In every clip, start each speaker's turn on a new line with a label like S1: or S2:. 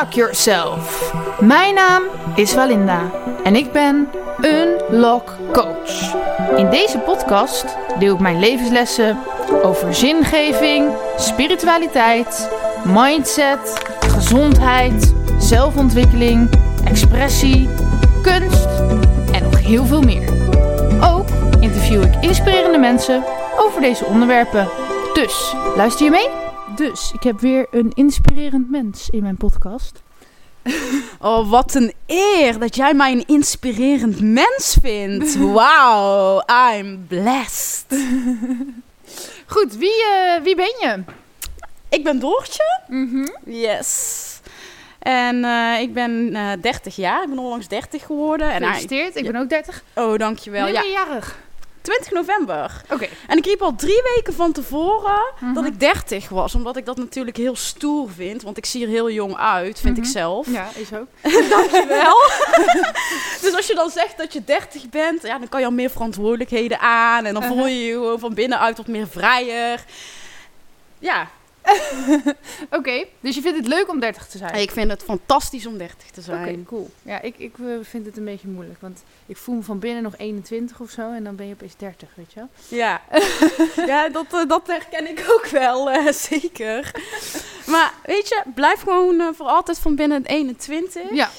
S1: Unlock Yourself. Mijn naam is Walinda en ik ben Unlock Coach. In deze podcast deel ik mijn levenslessen over zingeving, spiritualiteit, mindset, gezondheid, zelfontwikkeling, expressie, kunst en nog heel veel meer. Ook interview ik inspirerende mensen over deze onderwerpen. Dus, luister je mee? Dus, ik heb weer een inspirerend mens in mijn podcast.
S2: Oh, wat een eer dat jij mij een inspirerend mens vindt. Wow, I'm blessed.
S1: Goed, wie, eh, wie ben je?
S2: Ik ben Doortje.
S1: Mhm.
S2: Yes. En eh, ik ben eh 30 jaar. Ik ben onlangs 30 geworden. En,
S1: Gefeliciteerd, ik ben ook 30.
S2: oh, dankjewel.
S1: Ben
S2: Ja,
S1: jarig?
S2: 20 november.
S1: Oké.
S2: En ik riep al drie weken van tevoren
S1: Mhm.
S2: dat ik 30 was. Omdat ik dat natuurlijk heel stoer vind. Want ik zie er heel jong uit, vind
S1: Mhm.
S2: ik zelf.
S1: Ja, is ook.
S2: Dankjewel. dus als je dan zegt dat je 30 bent, ja, dan kan je al meer verantwoordelijkheden aan. En dan voel je je gewoon van binnenuit wat meer vrijer. Ja,
S1: Oké, dus je vindt het leuk om 30 te zijn?
S2: ik vind het fantastisch om 30 te
S1: Oké,
S2: zijn.
S1: cool. Ja, ik, ik eh, vind het een beetje moeilijk. Want ik voel me van binnen nog 21 of zo. En dan ben je opeens 30, weet je wel?
S2: Ja, ja dat, eh, dat herken ik ook wel, eh, zeker. Maar weet je, blijf gewoon voor altijd van binnen 21.
S1: Ja.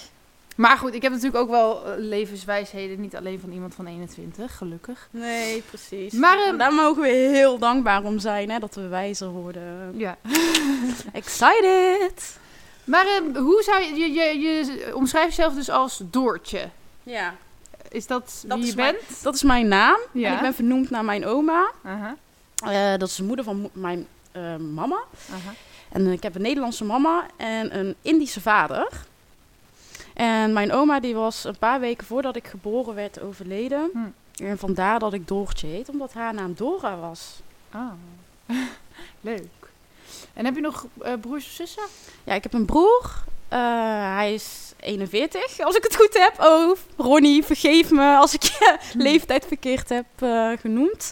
S1: Maar goed, ik heb natuurlijk ook wel eh, levenswijsheden. Niet alleen van iemand van 21, gelukkig.
S2: Nee, precies.
S1: Maar, ehm,
S2: daar mogen we heel dankbaar om zijn, hè, dat we wijzer worden.
S1: Ja.
S2: Excited!
S1: Maar eh, hoe zou je, je, je, je omschrijft jezelf dus als Doortje.
S2: Ja,
S1: Is dat,
S2: Dat
S1: wie
S2: is
S1: je
S2: mijn-
S1: bent?
S2: dat is mijn naam.
S1: Ja.
S2: En ik ben vernoemd naar mijn oma.
S1: Aha,
S2: Eh, dat is de moeder van mo- mijn eh, mama.
S1: aha.
S2: En ik heb een Nederlandse mama en een Indische vader. En mijn oma die was een paar weken voordat ik geboren werd overleden.
S1: Hm.
S2: En vandaar dat ik Doortje heet, omdat haar naam Dora was.
S1: Ah, leuk. En heb je nog eh, broers of zussen?
S2: Ja, ik heb een broer. Eh, hij is 41, als ik het goed heb. Oh, Ronnie, vergeef me als ik je leeftijd verkeerd heb eh, genoemd.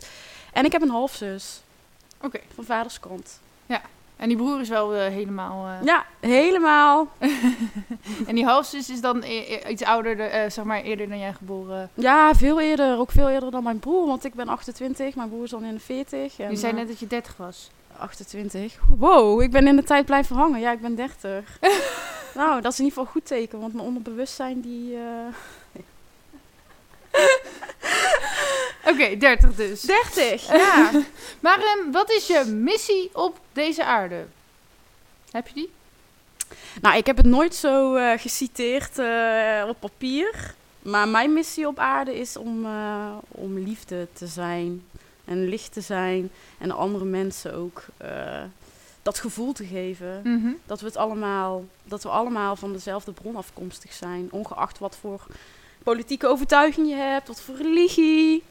S2: En ik heb een halfzus
S1: Oké.
S2: van vaders kant.
S1: En die broer is wel eh, helemaal... eh,
S2: Ja, helemaal.
S1: En die halfzus is dan e- iets ouder, de- eh, zeg maar eerder dan jij geboren.
S2: Ja, veel eerder. Ook veel eerder dan mijn broer. Want ik ben 28. Mijn broer is dan in de 40. En,
S1: Je zei net dat je 30 was.
S2: 28. Wow, ik ben in de tijd blijven hangen. Ja, ik ben 30. nou, dat is in ieder geval een goed teken. Want mijn onderbewustzijn die...
S1: Oké, 30 dus.
S2: 30,
S1: Ja. maar ehm, wat is je missie op deze aarde? Heb je die?
S2: Nou, ik heb het nooit zo eh, geciteerd eh, op papier. Maar mijn missie op aarde is om, eh, om liefde te zijn. En licht te zijn. En andere mensen ook dat gevoel te geven.
S1: Mhm.
S2: Dat we het allemaal, dat we allemaal van dezelfde bron afkomstig zijn. Ongeacht wat voor politieke overtuiging je hebt, wat voor religie.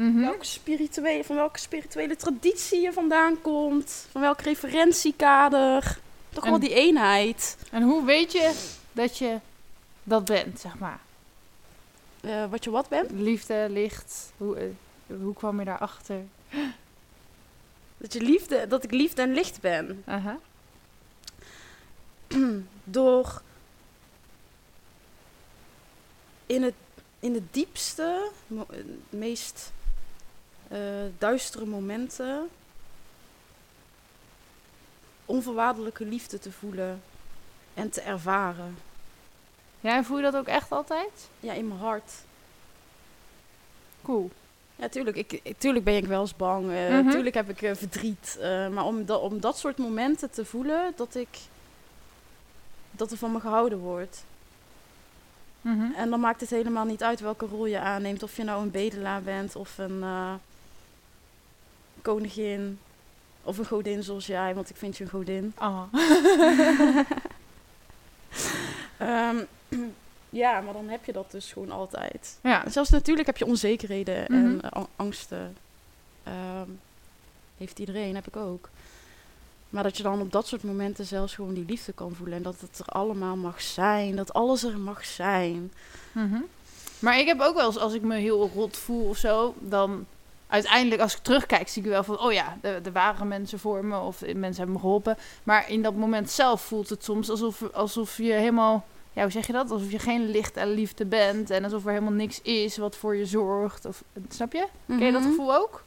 S1: Mhm.
S2: Welke spirituele, van welke spirituele traditie je vandaan komt. Van welk referentiekader. Toch
S1: En-
S2: wel die eenheid.
S1: En hoe weet je dat je dat bent, zeg maar?
S2: Eh, wat je wat bent.
S1: Liefde, licht, hoe, eh, hoe kwam je daarachter?
S2: Dat, je liefde, dat ik liefde en licht ben. Door in het, in het diepste, mo- eh, meest eh, duistere momenten onvoorwaardelijke liefde te voelen en te ervaren.
S1: Ja, en voel je dat ook echt altijd?
S2: Ja, in mijn hart.
S1: Cool.
S2: Ja, tuurlijk, ik, tuurlijk ben ik wel eens bang.
S1: Mhm.
S2: Tuurlijk heb ik eh, verdriet. maar om, da- om dat soort momenten te voelen, dat ik... Dat er van me gehouden wordt.
S1: Mhm.
S2: En dan maakt het helemaal niet uit welke rol je aanneemt. Of je nou een bedelaar bent of een koningin. Of een godin zoals jij, want ik vind je een godin.
S1: Ah.
S2: Ehm, ja, maar dan heb je dat dus gewoon altijd.
S1: Ja.
S2: En zelfs natuurlijk heb je onzekerheden en
S1: Mhm.
S2: angsten. Ehm, heeft iedereen, heb ik ook. Maar dat je dan op dat soort momenten zelfs gewoon die liefde kan voelen. En dat het er allemaal mag zijn. Dat alles er mag zijn.
S1: Mhm. Maar ik heb ook wel eens, als ik me heel rot voel of zo, dan uiteindelijk, als ik terugkijk, zie ik wel van... oh ja, er, er waren mensen voor me of mensen hebben me geholpen. Maar in dat moment zelf voelt het soms alsof, alsof je helemaal... Ja, hoe zeg je dat? Alsof je geen licht en liefde bent. En alsof er helemaal niks is wat voor je zorgt. Of, snap je? Ken je dat
S2: Mhm.
S1: gevoel ook?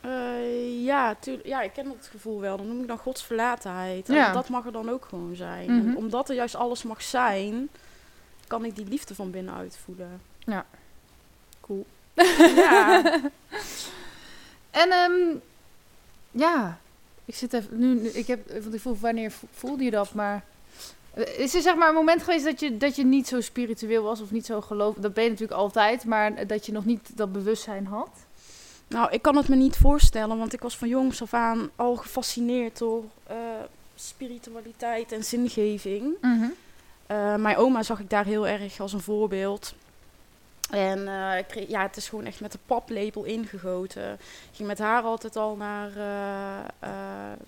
S2: Eh, ja, tuurlijk. ja, ik ken dat gevoel wel. Dan noem ik dan godsverlatenheid.
S1: Ja.
S2: En dat mag er dan ook gewoon zijn.
S1: Mhm.
S2: En omdat er juist alles mag zijn, kan ik die liefde van binnenuit voelen.
S1: Ja.
S2: Cool.
S1: Ja. en ehm ja, ik zit even nu, nu- ik heb, want ik voel wanneer vo- voelde je dat, maar eh, is er zeg maar een moment geweest dat je dat je niet zo spiritueel was of niet zo geloof? Dat ben je natuurlijk altijd, maar dat je nog niet dat bewustzijn had.
S2: Nou, ik kan het me niet voorstellen, want ik was van jongs af aan al gefascineerd door eh, spiritualiteit en zingeving. Eh, mijn oma zag ik daar heel erg als een voorbeeld. En eh, ik ja, het is gewoon echt met de paplepel ingegoten. Ik ging met haar altijd al naar eh, eh,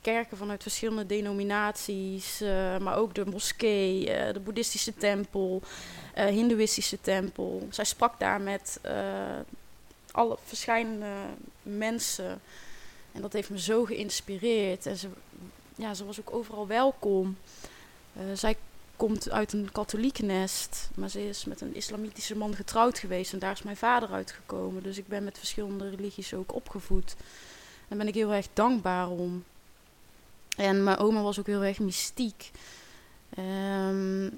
S2: kerken vanuit verschillende denominaties. maar ook de moskee, de boeddhistische tempel, hindoeïstische tempel. Zij sprak daar met alle verschillende mensen. En dat heeft me zo geïnspireerd. En ze, ja, ze was ook overal welkom. Zij komt uit een katholieke nest, maar ze is met een islamitische man getrouwd geweest en daar is mijn vader uitgekomen. Dus ik ben met verschillende religies ook opgevoed. Daar ben ik heel erg dankbaar om. En mijn oma was ook heel erg mystiek. Ehm,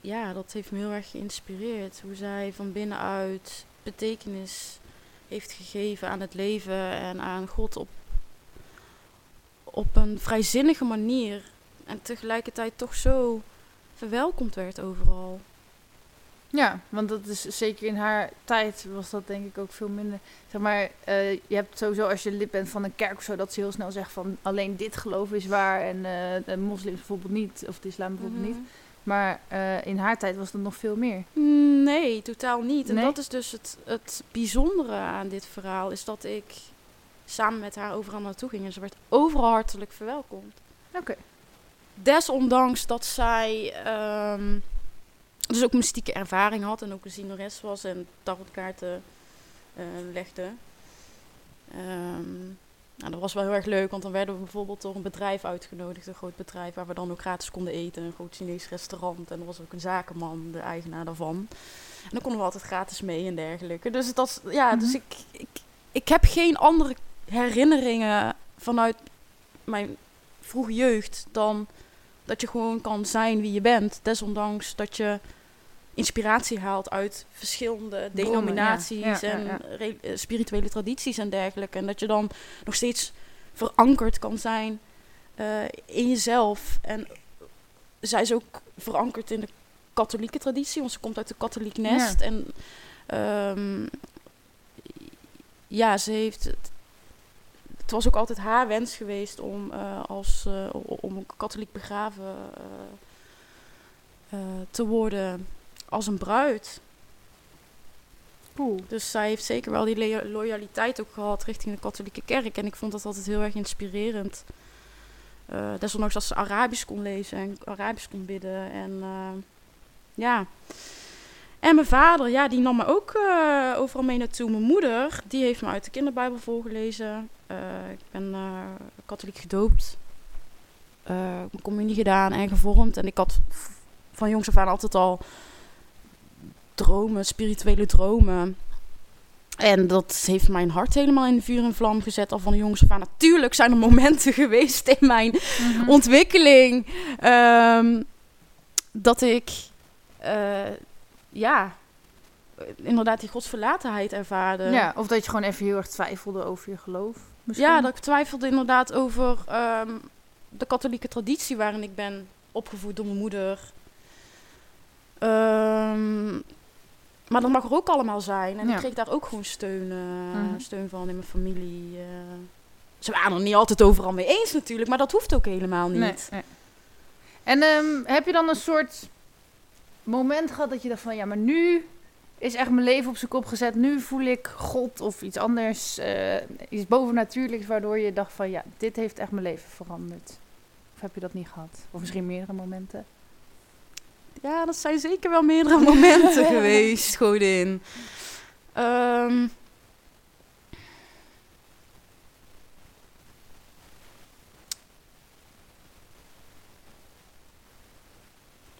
S2: ja, dat heeft me heel erg geïnspireerd. Hoe zij van binnenuit betekenis heeft gegeven aan het leven en aan God op, op een vrijzinnige manier. En tegelijkertijd toch zo verwelkomd werd overal.
S1: Ja, want dat is zeker in haar tijd was dat denk ik ook veel minder. Zeg maar, eh, je hebt sowieso als je lid bent van een kerk of zo, dat ze heel snel zegt van alleen dit geloof is waar en eh, de moslims bijvoorbeeld niet, of de islam bijvoorbeeld
S2: Mhm.
S1: niet. Maar eh, in haar tijd was dat nog veel meer.
S2: Nee, totaal niet. En
S1: Nee?
S2: dat is dus het, het bijzondere aan dit verhaal, is dat ik samen met haar overal naartoe ging en ze werd overal hartelijk verwelkomd.
S1: Oké.
S2: Desondanks dat zij ehm, dus ook mystieke ervaring had en ook een zieneres was en tarotkaarten eh legde. Nou, dat was wel heel erg leuk, want dan werden we bijvoorbeeld door een bedrijf uitgenodigd, een groot bedrijf, waar we dan ook gratis konden eten, een groot Chinees restaurant. En er was ook een zakenman, de eigenaar daarvan. En dan konden we altijd gratis mee en dergelijke. Dus, dat, ja, dus
S1: Mhm.
S2: ik, ik, ik heb geen andere herinneringen vanuit mijn vroege jeugd dan dat je gewoon kan zijn wie je bent. Desondanks dat je inspiratie haalt uit verschillende denominaties
S1: ja. Ja, ja,
S2: en
S1: ja.
S2: eh, spirituele tradities en dergelijke. En dat je dan nog steeds verankerd kan zijn eh, in jezelf. En zij is ook verankerd in de katholieke traditie, want ze komt uit de katholiek nest. En ehm, ja, ze heeft het. Was ook altijd haar wens geweest om eh, als eh, om een katholiek begraven eh, te worden als een bruid.
S1: Cool.
S2: Dus zij heeft zeker wel die loyaliteit ook gehad richting de katholieke kerk. En ik vond dat altijd heel erg inspirerend. Eh, desondanks dat ze Arabisch kon lezen en Arabisch kon bidden. En ja. En mijn vader, ja, die nam me ook overal mee naartoe. Mijn moeder, die heeft me uit de kinderbijbel voorgelezen. Eh, ik ben eh, katholiek gedoopt. Eh, mijn communie gedaan en gevormd. En ik had van jongs af aan altijd al dromen, spirituele dromen. En dat heeft mijn hart helemaal in vuur en vlam gezet. Al van jongs af aan. Natuurlijk zijn er momenten geweest in mijn
S1: Mhm.
S2: ontwikkeling. ehm, dat ik, ja, inderdaad die godsverlatenheid ervaarde.
S1: Ja, of dat je gewoon even heel erg twijfelde over je geloof. Misschien.
S2: Ja, dat ik twijfelde inderdaad over ehm, de katholieke traditie waarin ik ben opgevoed door mijn moeder. Ehm, maar dat mag er ook allemaal zijn. En
S1: Ja.
S2: ik kreeg daar ook gewoon steun, eh,
S1: Mhm.
S2: steun van in mijn familie. eh. Ze waren er niet altijd overal mee eens natuurlijk, maar dat hoeft ook helemaal niet.
S1: Nee, nee. En ehm, heb je dan een soort moment gehad dat je dacht van ja, maar nu is echt mijn leven op zijn kop gezet. Nu voel ik God of iets anders, eh, iets bovennatuurlijks, waardoor je dacht van ja, dit heeft echt mijn leven veranderd. Of heb je dat niet gehad? Of misschien meerdere momenten?
S2: Ja, dat zijn zeker wel meerdere momenten geweest, Godin. Ehm,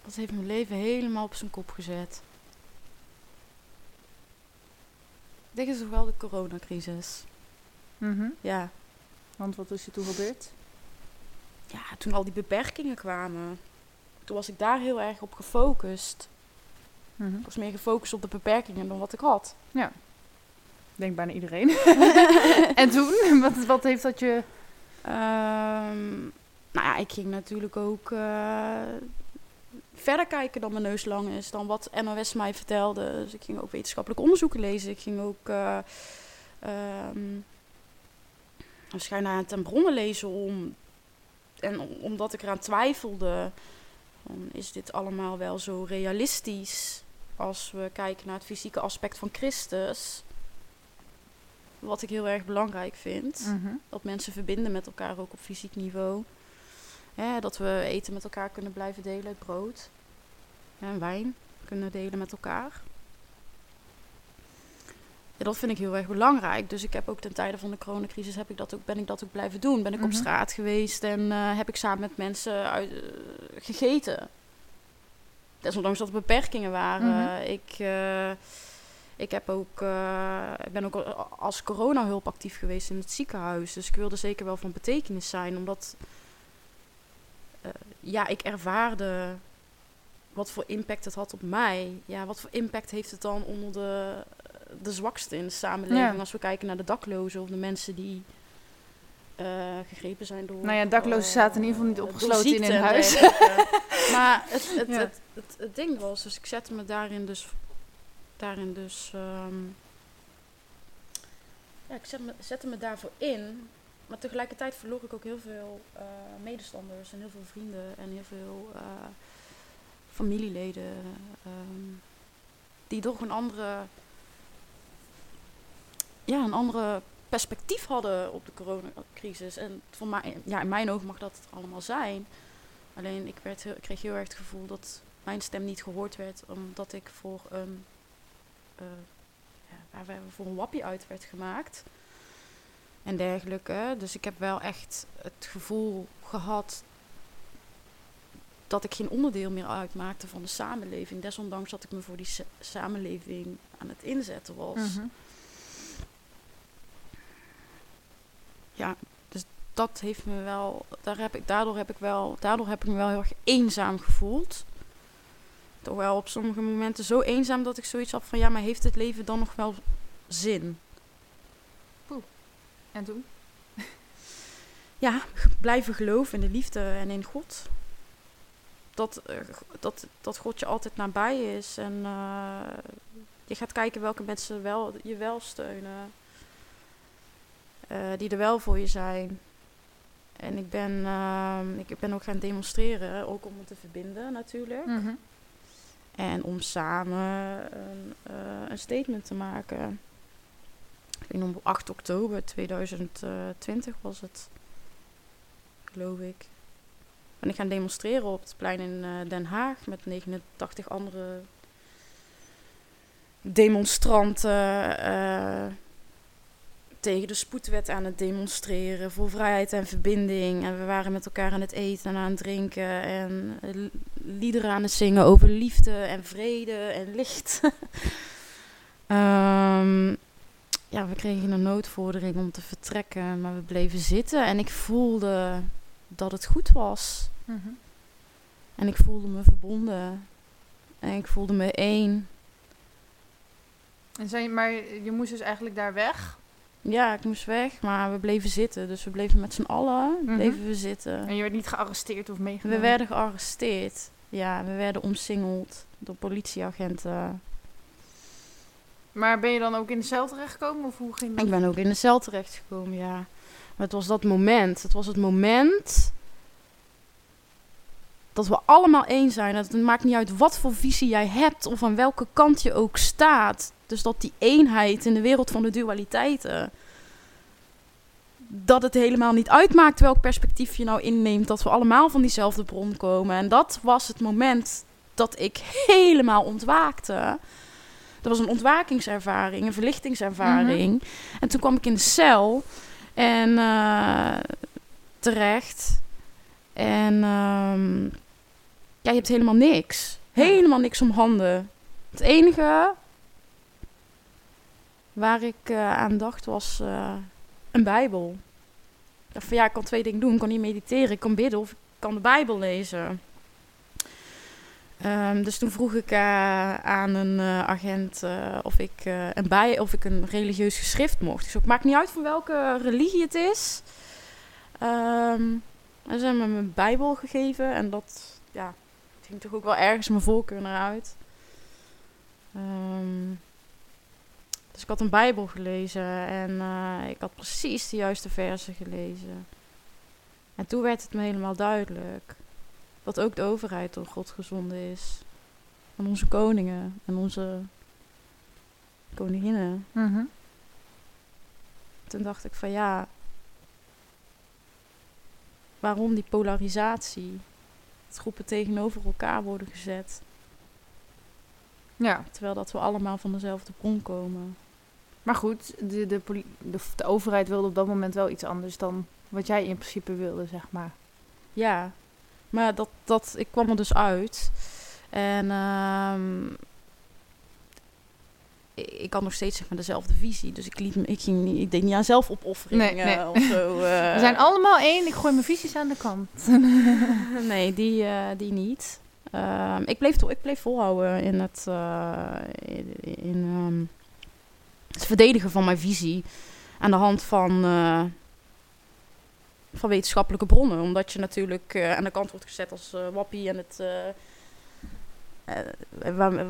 S2: dat heeft mijn leven helemaal op zijn kop gezet. Het is toch wel de coronacrisis.
S1: Mhm.
S2: Ja.
S1: Want wat is er toen gebeurd?
S2: ja, toen al die beperkingen kwamen, toen was ik daar heel erg op gefocust.
S1: Mhm.
S2: Ik was meer gefocust op de beperkingen dan wat ik had.
S1: Ik denk bijna iedereen. en toen? Wat, wat heeft dat je...
S2: Ehm, nou ja, ik ging natuurlijk ook eh, verder kijken dan mijn neus lang is, dan wat NOS mij vertelde. Dus ik ging ook wetenschappelijk onderzoeken lezen. Ik ging ook uh, um, waarschijnlijk ten bronnen lezen om en omdat ik eraan twijfelde, is dit allemaal wel zo realistisch als we kijken naar het fysieke aspect van Christus. Wat ik heel erg belangrijk vind.
S1: Mhm.
S2: Dat mensen verbinden met elkaar ook op fysiek niveau. Dat we eten met elkaar kunnen blijven delen, het brood en wijn kunnen delen met elkaar. Ja, dat vind ik heel erg belangrijk. Dus ik heb ook ten tijde van de coronacrisis heb ik dat ook, ben ik dat ook blijven doen. Ben ik op
S1: Mhm.
S2: straat geweest en uh, heb ik samen met mensen uit, uh, gegeten. Desondanks dat er beperkingen waren.
S1: Mhm.
S2: Ik, uh, ik heb ook, ik ben ook als coronahulp actief geweest in het ziekenhuis. Dus ik wilde zeker wel van betekenis zijn. Omdat ja, ik ervaarde wat voor impact het had op mij. Ja, wat voor impact heeft het dan onder de, de zwakste in de samenleving?
S1: Ja.
S2: Als we kijken naar de daklozen of de mensen die uh, gegrepen zijn door.
S1: Nou ja, daklozen zaten in ieder geval niet opgesloten in hun huis.
S2: maar het, het,
S1: Ja.
S2: het, het, het ding was, dus ik zette me daarin dus. Daarin dus um, ja, ik zette me, zette me daarvoor in. Maar tegelijkertijd verloor ik ook heel veel uh, medestanders en heel veel vrienden en heel veel uh, familieleden. Um, die toch een andere. Ja, een andere perspectief hadden op de coronacrisis. En voor mij, ja, in mijn ogen mag dat het allemaal zijn. Alleen ik, werd kreeg heel erg het gevoel dat mijn stem niet gehoord werd, omdat ik voor een, uh, ja, waar voor een wappie uit werd gemaakt. En dergelijke. Dus ik heb wel echt het gevoel gehad dat ik geen onderdeel meer uitmaakte van de samenleving. Desondanks dat ik me voor die sa samenleving aan het inzetten was.
S1: Mhm.
S2: Ja, dus dat heeft me wel. Daar heb ik, daardoor, heb ik wel, daardoor heb ik me wel heel erg eenzaam gevoeld. Toch wel op sommige momenten zo eenzaam dat ik zoiets had van ja, maar heeft het leven dan nog wel zin?
S1: En toen?
S2: Ja, blijven geloven in de liefde en in God. Dat, uh, dat, dat God je altijd nabij is. En uh, je gaat kijken welke mensen wel, je wel steunen. Uh, die er wel voor je zijn. En ik ben, ik ben ook gaan demonstreren. Ook om me te verbinden natuurlijk.
S1: Mhm.
S2: En om samen een, een statement te maken. Ik weet nog, op 8 oktober 2020 was het, geloof ik. Ben ik gaan demonstreren op het plein in uh, Den Haag met 89 andere demonstranten uh, tegen de spoedwet aan het demonstreren voor vrijheid en verbinding. En we waren met elkaar aan het eten en aan het drinken en liederen aan het zingen over liefde en vrede en licht. um, ja, we kregen een noodvordering om te vertrekken, maar we bleven zitten en ik voelde dat het goed was.
S1: Mm -hmm.
S2: En ik voelde me verbonden. En ik voelde me één.
S1: En zijn, maar je moest dus eigenlijk daar weg?
S2: Ja, ik moest weg, maar we bleven zitten. Dus we bleven met z'n allen,
S1: Mhm.
S2: bleven we zitten.
S1: En je werd niet gearresteerd of meegenomen?
S2: We werden gearresteerd. Ja, we werden omsingeld door politieagenten.
S1: Maar ben je dan ook in de cel terechtgekomen of hoe ging dat?
S2: Ik ben ook in de cel terechtgekomen, ja. Maar het was dat moment. Het was het moment dat we allemaal één zijn. Het maakt niet uit wat voor visie jij hebt of aan welke kant je ook staat. Dus dat die eenheid in de wereld van de dualiteiten. Dat het helemaal niet uitmaakt welk perspectief je nou inneemt. Dat we allemaal van diezelfde bron komen. En dat was het moment dat ik helemaal ontwaakte. Dat was een ontwakingservaring, een verlichtingservaring. En toen kwam ik in de cel en eh, terecht. En ehm, ja, je hebt helemaal niks. Helemaal niks om handen. Het enige waar ik eh, aan dacht was eh, een Bijbel. Van ja, ik kan twee dingen doen. Ik kan niet mediteren, ik kan bidden of ik kan de Bijbel lezen. Ehm, dus toen vroeg ik eh, aan een eh, agent eh, of, ik, een bij, of ik een religieus geschrift mocht. Dus het maakt niet uit van welke religie het is. Um, en ze hebben me mijn Bijbel gegeven en dat ja, ging toch ook wel ergens mijn voorkeur naar uit. Ehm, dus ik had een Bijbel gelezen en ik had precies de juiste versen gelezen. En toen werd het me helemaal duidelijk dat ook de overheid door God gezonden is. En onze koningen en onze koninginnen.
S1: Mhm.
S2: Toen dacht ik van ja, waarom die polarisatie? Dat groepen tegenover elkaar worden gezet.
S1: Ja.
S2: Terwijl dat we allemaal van dezelfde bron komen.
S1: Maar goed, de, de, de overheid wilde op dat moment wel iets anders dan wat jij in principe wilde, zeg maar.
S2: Ja, maar dat, dat, ik kwam er dus uit. En ehm, ik, had nog steeds zeg maar, dezelfde visie. Dus ik, liet ik, ging niet, ik deed niet aan zelfopoffering
S1: Nee, nee.
S2: of zo. eh.
S1: We zijn allemaal één, ik gooi mijn visies aan de kant.
S2: nee, die, eh, die niet. Ehm, ik, bleef, ik bleef volhouden in het, eh, in, in, ehm, het verdedigen van mijn visie. Aan de hand van, van wetenschappelijke bronnen. Omdat je natuurlijk eh, aan de kant wordt gezet als eh, wappie en het... eh,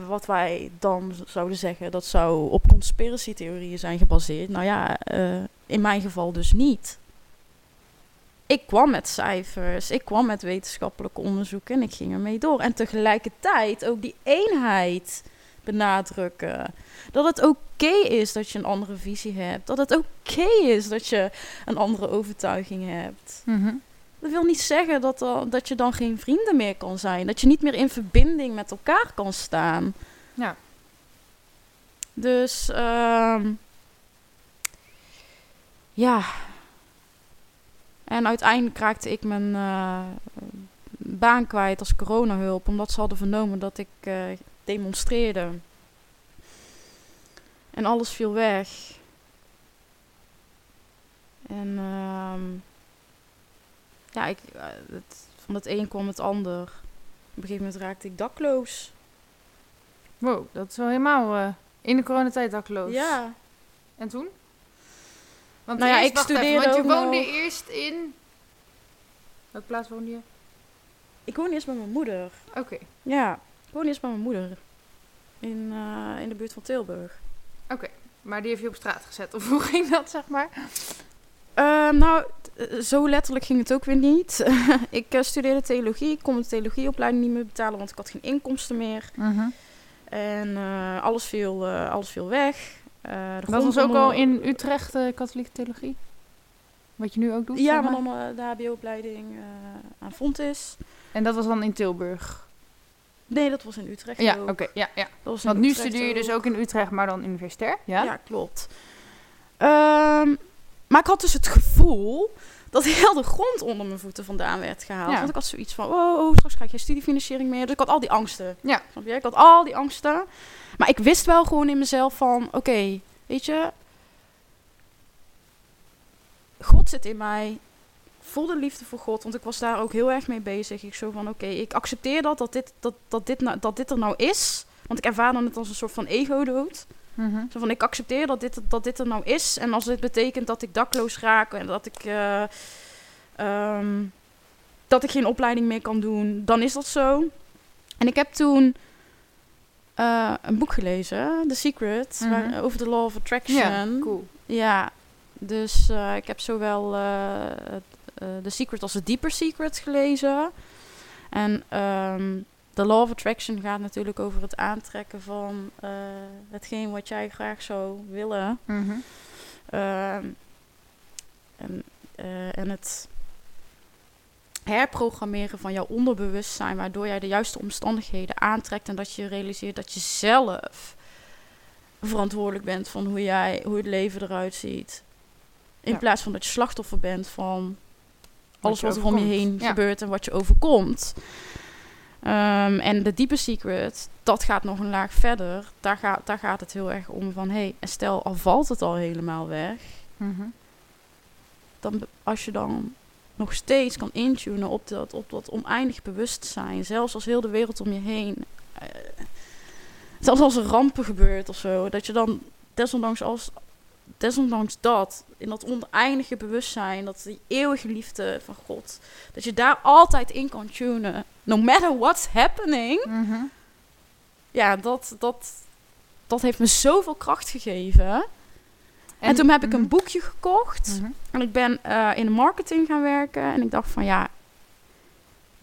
S2: wat wij dan zouden zeggen, dat zou op conspiracy-theorieën zijn gebaseerd. Nou ja, in mijn geval dus niet. Ik kwam met cijfers, ik kwam met wetenschappelijk onderzoek en ik ging ermee door. En tegelijkertijd ook die eenheid benadrukken. Dat het oké is dat je een andere visie hebt. Dat het oké is dat je een andere overtuiging hebt.
S1: Mhm.
S2: Dat wil niet zeggen dat, er- dat je dan geen vrienden meer kan zijn. Dat je niet meer in verbinding met elkaar kan staan.
S1: Ja.
S2: Dus, ehm, ja. En uiteindelijk raakte ik mijn eh, baan kwijt als coronahulp. Omdat ze hadden vernomen dat ik eh, demonstreerde. En alles viel weg. En ehm, ja, ik, eh, het, van het een kwam het ander. Op een gegeven moment raakte ik dakloos.
S1: Wow, dat is wel helemaal eh, in de coronatijd dakloos.
S2: Ja,
S1: En toen? Want
S2: Nou ja, ik
S1: wacht even,
S2: studeerde
S1: want je woonde
S2: nog-
S1: eerst in... Welke plaats woonde je?
S2: ik woonde eerst bij mijn moeder.
S1: Oké,
S2: Ja, ik woonde eerst bij mijn moeder. In, eh, in de buurt van Tilburg.
S1: maar die heeft je op straat gezet. Of hoe ging dat, zeg maar?
S2: Ehm, nou, eh, zo letterlijk ging het ook weer niet. ik eh, studeerde theologie. Ik kon de theologieopleiding niet meer betalen, want ik had geen inkomsten meer. En eh, alles, viel, eh, alles viel weg. Eh,
S1: Dat was ook al in Utrecht eh, katholieke theologie? Wat je nu ook doet?
S2: Ja,
S1: zeg
S2: maar dan eh, de HBO-opleiding eh aan Fontis.
S1: En dat was dan in Tilburg?
S2: Nee, dat was in Utrecht
S1: Ja, oké. ja, ja.
S2: Dat was in
S1: Want nu
S2: Utrecht
S1: studeer je dus ook in Utrecht, maar dan universitair? Ja?
S2: Ja, klopt. Ehm, maar ik had dus het gevoel dat heel de grond onder mijn voeten vandaan werd gehaald.
S1: Ja.
S2: Want ik had zoiets van, oh, oh, straks krijg je studiefinanciering meer. Dus ik had al die angsten.
S1: Ja.
S2: Ik had al die angsten. Maar ik wist wel gewoon in mezelf van, oké, weet je... God zit in mij. Ik voel de liefde voor God, want ik was daar ook heel erg mee bezig. Ik zo van, oké, ik accepteer dat, dat dit, dat, dat, dit nou, dat dit er nou is. Want ik ervaarde het als een soort van ego-dood.
S1: Mhm.
S2: Zo van, ik accepteer dat dit, dat dit er nou is. En als dit betekent dat ik dakloos raak en dat ik, eh, ehm, dat ik geen opleiding meer kan doen, dan is dat zo. En ik heb toen eh, een boek gelezen, The Secret,
S1: Mhm.
S2: waar- over de Law of Attraction.
S1: Ja, cool.
S2: Ja, dus eh, ik heb zowel eh, The Secret als The Deeper Secret gelezen. En ehm The Law of Attraction gaat natuurlijk over het aantrekken van eh, hetgeen wat jij graag zou willen.
S1: Mhm.
S2: Ehm, en, eh, en het herprogrammeren van jouw onderbewustzijn, waardoor jij de juiste omstandigheden aantrekt en dat je realiseert dat je zelf verantwoordelijk bent van hoe, jij, hoe het leven eruit ziet. In
S1: Ja.
S2: plaats van dat je slachtoffer bent van alles wat er om je heen
S1: Ja.
S2: gebeurt en wat je overkomt. Ehm, en de diepe secret, dat gaat nog een laag verder. Daar, gaat daar gaat het heel erg om van, hé, hey, en stel al valt het al helemaal weg.
S1: Mhm.
S2: Dan, als je dan nog steeds kan intunen op dat, op dat oneindig bewustzijn. Zelfs als heel de wereld om je heen. eh, zelfs als er rampen gebeurt of zo. Dat je dan desondanks, als, desondanks dat, in dat oneindige bewustzijn, dat die eeuwige liefde van God, dat je daar altijd in kan tunen. No matter what's happening.
S1: Mhm.
S2: Ja, dat, dat, dat heeft me zoveel kracht gegeven. En, toen heb ik
S1: Mhm.
S2: een boekje gekocht.
S1: Mhm.
S2: En ik ben eh, in de marketing gaan werken. En ik dacht van ja,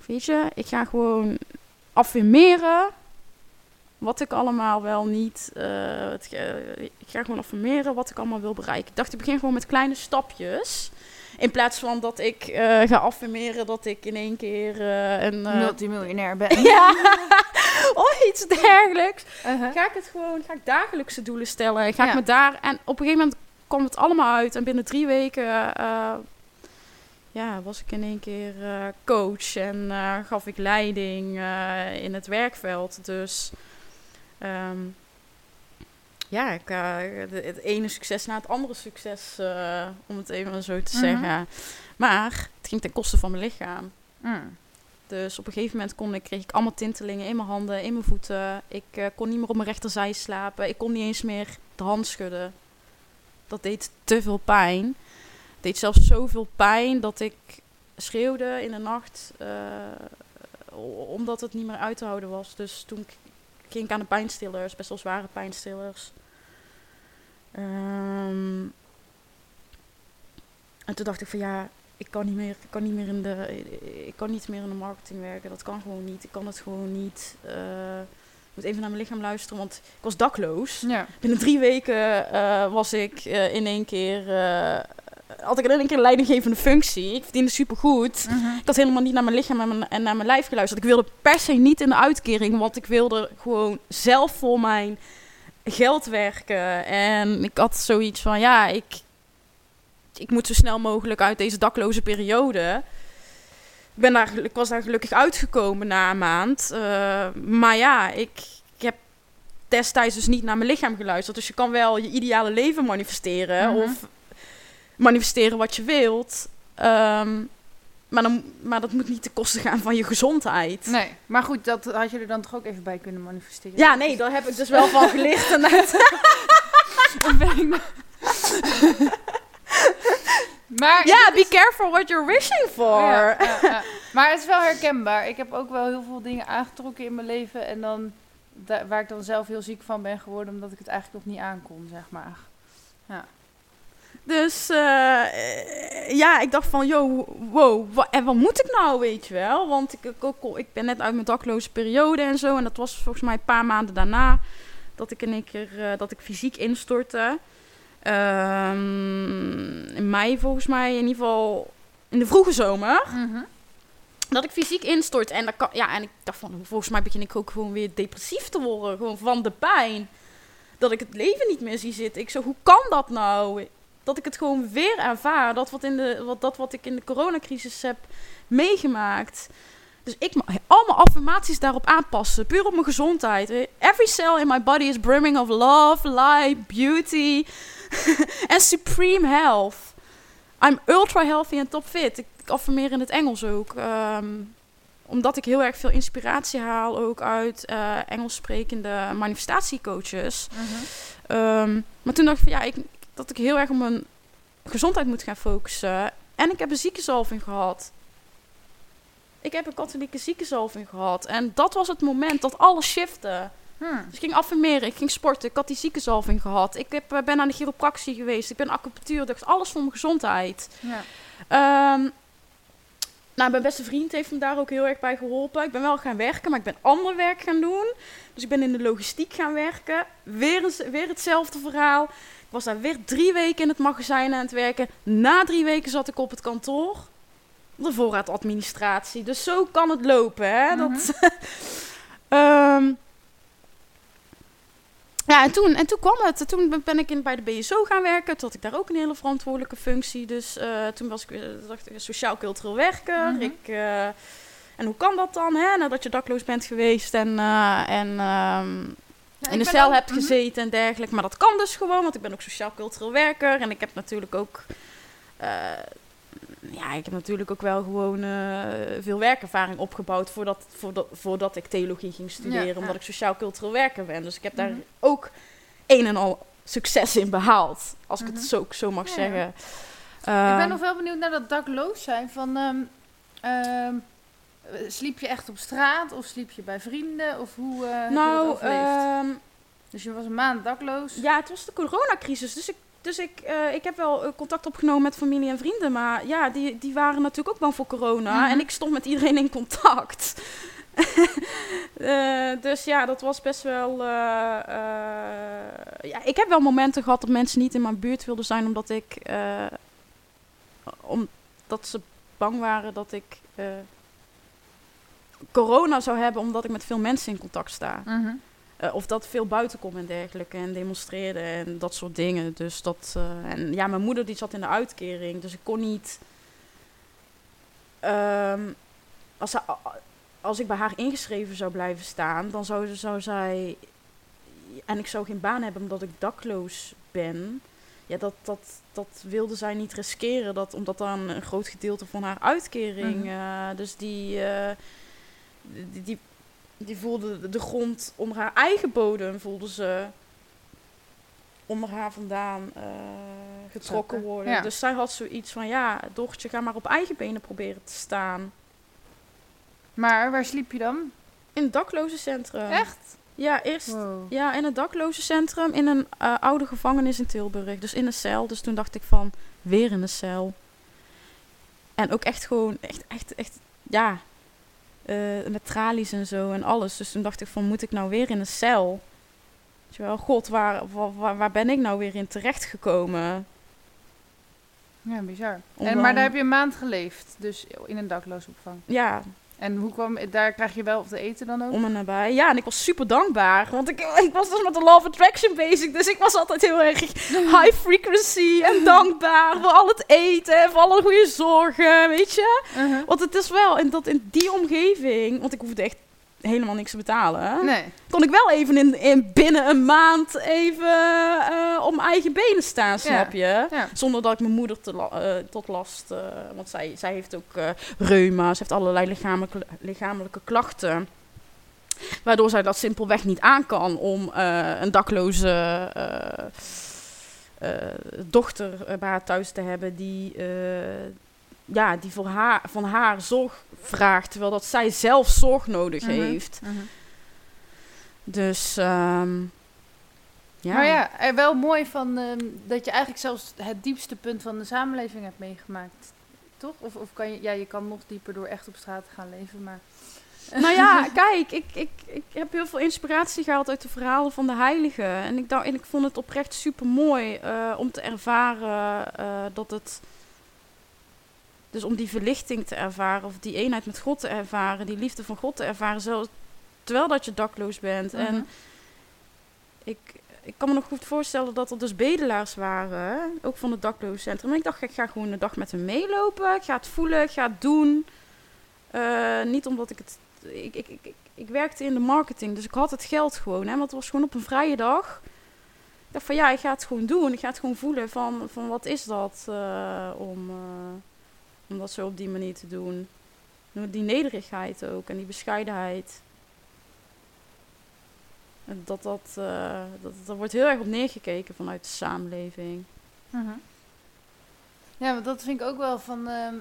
S2: weet je, ik ga gewoon affirmeren wat ik allemaal wel niet. eh, het, ik ga gewoon affirmeren wat ik allemaal wil bereiken. Ik dacht, ik begin gewoon met kleine stapjes. In plaats van dat ik eh, ga affirmeren dat ik in één keer eh, een.
S1: Multimiljonair ben.
S2: ja, of iets dergelijks
S1: Uh-huh.
S2: ga ik het gewoon, ga ik dagelijkse doelen stellen. Ga
S1: Ja.
S2: ik me daar. En op een gegeven moment kwam het allemaal uit. En binnen drie weken ja, was ik in één keer coach en gaf ik leiding in het werkveld. Dus ehm, ja, ik, eh, het ene succes na het andere succes, eh, om het even zo te
S1: Mhm.
S2: zeggen. Maar het ging ten koste van mijn lichaam.
S1: Mm.
S2: Dus op een gegeven moment kon ik, kreeg ik allemaal tintelingen in mijn handen, in mijn voeten. Ik eh, kon niet meer op mijn rechterzij slapen. Ik kon niet eens meer de hand schudden. Dat deed te veel pijn. Het deed zelfs zoveel pijn dat ik schreeuwde in de nacht. omdat het niet meer uit te houden was. Dus toen ging ik aan de pijnstillers, best wel zware pijnstillers. Ehm, en toen dacht ik van ja, ik kan niet meer, ik kan niet meer in de, ik kan niet meer in de marketing werken. Dat kan gewoon niet. Ik kan het gewoon niet. eh, ik moet even naar mijn lichaam luisteren, want ik was dakloos.
S1: Ja.
S2: Binnen drie weken eh, was ik eh, in één keer, had ik in één keer een leidinggevende functie. Ik verdiende supergoed.
S1: Mhm.
S2: Ik had helemaal niet naar mijn lichaam en, mijn- en naar mijn lijf geluisterd. Ik wilde per se niet in de uitkering, want ik wilde gewoon zelf voor mijn geld werken. En ik had zoiets van, ja, ik, ik moet zo snel mogelijk uit deze dakloze periode. Ik, ben daar, ik was daar gelukkig uitgekomen na een maand. Eh, maar ja, ik, ik heb destijds dus niet naar mijn lichaam geluisterd. Dus je kan wel je ideale leven manifesteren
S1: Mhm.
S2: of manifesteren wat je wilt. Ehm, maar, dan, maar dat moet niet ten koste gaan van je gezondheid.
S1: Nee, maar goed, dat had je er dan toch ook even bij kunnen manifesteren?
S2: Ja, nee, daar heb ik dus wel van
S1: ik nog- maar
S2: Ja, be careful what you're wishing for.
S1: Ja, ja, ja. Maar het is wel herkenbaar. Ik heb ook wel heel veel dingen aangetrokken in mijn leven. En dan, da- waar ik dan zelf heel ziek van ben geworden, omdat ik het eigenlijk nog niet aankon, zeg maar.
S2: Dus eh, ja, ik dacht van, yo, wow, wa- en wat moet ik nou, weet je wel? Want ik, ik, ik ben net uit mijn dakloze periode en zo. En dat was volgens mij een paar maanden daarna dat ik in één keer, eh, dat ik fysiek instortte. Ehm, in mei volgens mij, in ieder geval in de vroege zomer. dat ik fysiek instort. En, dat kan, ja, en ik dacht van, volgens mij begin ik ook gewoon weer depressief te worden. Gewoon van de pijn. Dat ik het leven niet meer zie zitten. Ik zo, hoe kan dat nou? Dat ik het gewoon weer ervaar. Dat wat, in de, wat, dat wat ik in de coronacrisis heb meegemaakt. Dus ik mag al mijn affirmaties daarop aanpassen. Puur op mijn gezondheid. Every cell in my body is brimming of love, light, beauty. and supreme health. I'm ultra healthy en top fit. Ik, ik affirmeer in het Engels ook. ehm, omdat ik heel erg veel inspiratie haal ook uit eh Engels sprekende manifestatiecoaches. Ehm, maar toen dacht ik van ja, ik, dat ik heel erg op mijn gezondheid moet gaan focussen. En ik heb een ziekenzalving gehad. Ik heb een katholieke ziekenzalving gehad. En dat was het moment dat alles shifte.
S1: Hmm.
S2: Dus ik ging affirmeren, ik ging sporten, ik had die ziekenzalving gehad. Ik heb, eh, ben aan de chiropractie geweest, ik ben acupunctuur, dat is alles voor mijn gezondheid.
S1: Ja.
S2: Ehm, nou, mijn beste vriend heeft me daar ook heel erg bij geholpen. Ik ben wel gaan werken, maar ik ben ander werk gaan doen. Dus ik ben in de logistiek gaan werken. Weer, een- weer hetzelfde verhaal. Was daar weer drie weken in het magazijn aan het werken. Na drie weken zat ik op het kantoor. De voorraadadministratie. Dus zo kan het lopen, hè.
S1: Mhm.
S2: Dat, Ehm, ja, en toen, en toen kwam het. Toen ben ik in, bij de BSO gaan werken. Toen had ik daar ook een hele verantwoordelijke functie. Dus eh, toen was ik, eh, dacht ik sociaal-cultureel werker.
S1: Mhm.
S2: ik, eh, en hoe kan dat dan, hè? Nadat je dakloos bent geweest en, eh, en ehm, in de cel hebt gezeten en dergelijke. Maar dat kan dus gewoon, want ik ben ook sociaal-cultureel werker. En ik heb natuurlijk ook... eh, ja, ik heb natuurlijk ook wel gewoon eh, veel werkervaring opgebouwd voordat, voordat, voordat ik theologie ging studeren,
S1: Ja,
S2: omdat ik sociaal-cultureel werker ben. Dus ik heb daar
S1: Mhm.
S2: ook een en al succes in behaald, als ik
S1: Mhm.
S2: het zo, zo mag
S1: Ja,
S2: zeggen.
S1: ik
S2: Ehm,
S1: ben nog wel benieuwd naar dat dakloos zijn. Van, ehm, ehm, eh, sliep je echt op straat of sliep je bij vrienden? Of hoe je dat
S2: nou, ehm,
S1: dus je was een maand dakloos.
S2: ja, het was de coronacrisis, dus ik, dus ik, eh, ik heb wel eh, contact opgenomen met familie en vrienden, maar ja, die, die waren natuurlijk ook bang voor corona
S1: Mhm.
S2: en ik stond met iedereen in contact. Dus ja, dat was best wel. ja, ik heb wel momenten gehad dat mensen niet in mijn buurt wilden zijn, omdat ik. omdat ze bang waren dat ik. Corona zou hebben, omdat ik met veel mensen in contact sta.
S1: Mhm.
S2: Eh, of dat veel buiten kom en dergelijke. En demonstreerde en dat soort dingen. Dus dat. eh, en ja, mijn moeder die zat in de uitkering. Dus ik kon niet. ehm, als, zij- als ik bij haar ingeschreven zou blijven staan, dan zou, zou zij. En ik zou geen baan hebben omdat ik dakloos ben. Ja, dat, dat, dat wilde zij niet riskeren. Dat, omdat dan een groot gedeelte van haar uitkering.
S1: Mhm.
S2: eh, dus die. Die, die die voelde de- grond onder haar eigen bodem, voelde ze onder haar vandaan eh, getrokken worden.
S1: ja.
S2: Dus zij had zoiets van, ja, dochtertje, ga maar op eigen benen proberen te staan.
S1: Maar waar sliep je dan?
S2: In het daklozencentrum.
S1: Echt?
S2: Ja, eerst
S1: Wow.
S2: ja, in het daklozencentrum in een eh, oude gevangenis in Tilburg. Dus in een cel. Dus toen dacht ik van, weer in een cel. En ook echt gewoon, echt, echt, echt, ja, eh, met tralies en zo en alles. Dus toen dacht ik van, moet ik nou weer in een cel? Weet je wel, god, waar, waar, waar- ben ik nou weer in terechtgekomen?
S1: Ja, bizar. En, maar daar heb je een maand geleefd, dus in een dakloosopvang.
S2: Ja,
S1: En hoe kwam, daar krijg je wel te eten dan ook?
S2: om en nabij. Ja, en ik was super dankbaar. Want ik, ik was dus met de Law of Attraction bezig. Dus ik was altijd heel erg high frequency en dankbaar voor al het eten en voor alle goede zorgen, weet je.
S1: Uh-huh.
S2: Want het is wel, in, dat in die omgeving, want ik hoefde echt helemaal niks te betalen.
S1: Nee.
S2: Kon ik wel even in, in binnen een maand even eh, op mijn eigen benen staan, snap je?
S1: Ja.
S2: Zonder dat ik mijn moeder te la- eh, tot last... eh, want zij, zij heeft ook reuma, ze heeft allerlei lichamelijke, lichamelijke klachten. Waardoor zij dat simpelweg niet aan kan om een dakloze dochter bij haar thuis te hebben die, ja, die voor haar, van haar zorg vraagt, terwijl dat zij zelf zorg nodig
S1: Mhm.
S2: heeft.
S1: Mhm.
S2: Dus ehm, ja.
S1: Maar ja, er wel mooi van ehm, dat je eigenlijk zelfs het diepste punt van de samenleving hebt meegemaakt. Toch? Of, of kan je, ja, je kan nog dieper door echt op straat te gaan leven, maar...
S2: Nou ja, kijk, ik, ik, ik heb heel veel inspiratie gehaald uit de verhalen van de heiligen. En ik, dacht, en ik vond het oprecht super mooi om te ervaren eh, dat het. Dus om die verlichting te ervaren, of die eenheid met God te ervaren, die liefde van God te ervaren, zelfs terwijl dat je dakloos bent.
S1: Mhm.
S2: En ik, ik kan me nog goed voorstellen dat er dus bedelaars waren, ook van het daklozencentrum. En ik dacht, ik ga gewoon een dag met hen meelopen, ik ga het voelen, ik ga het doen. Eh, niet omdat ik het. Ik, ik, ik, ik, ik werkte in de marketing, dus ik had het geld gewoon. Hè, want het was gewoon op een vrije dag. Ik dacht van ja, ik ga het gewoon doen. Ik ga het gewoon voelen van, van wat is dat eh, om, eh, om dat zo op die manier te doen. Die nederigheid ook en die bescheidenheid. En dat, dat, eh, dat, wordt heel erg op neergekeken vanuit de samenleving.
S1: Mhm. Ja, want dat vind ik ook wel van... ehm,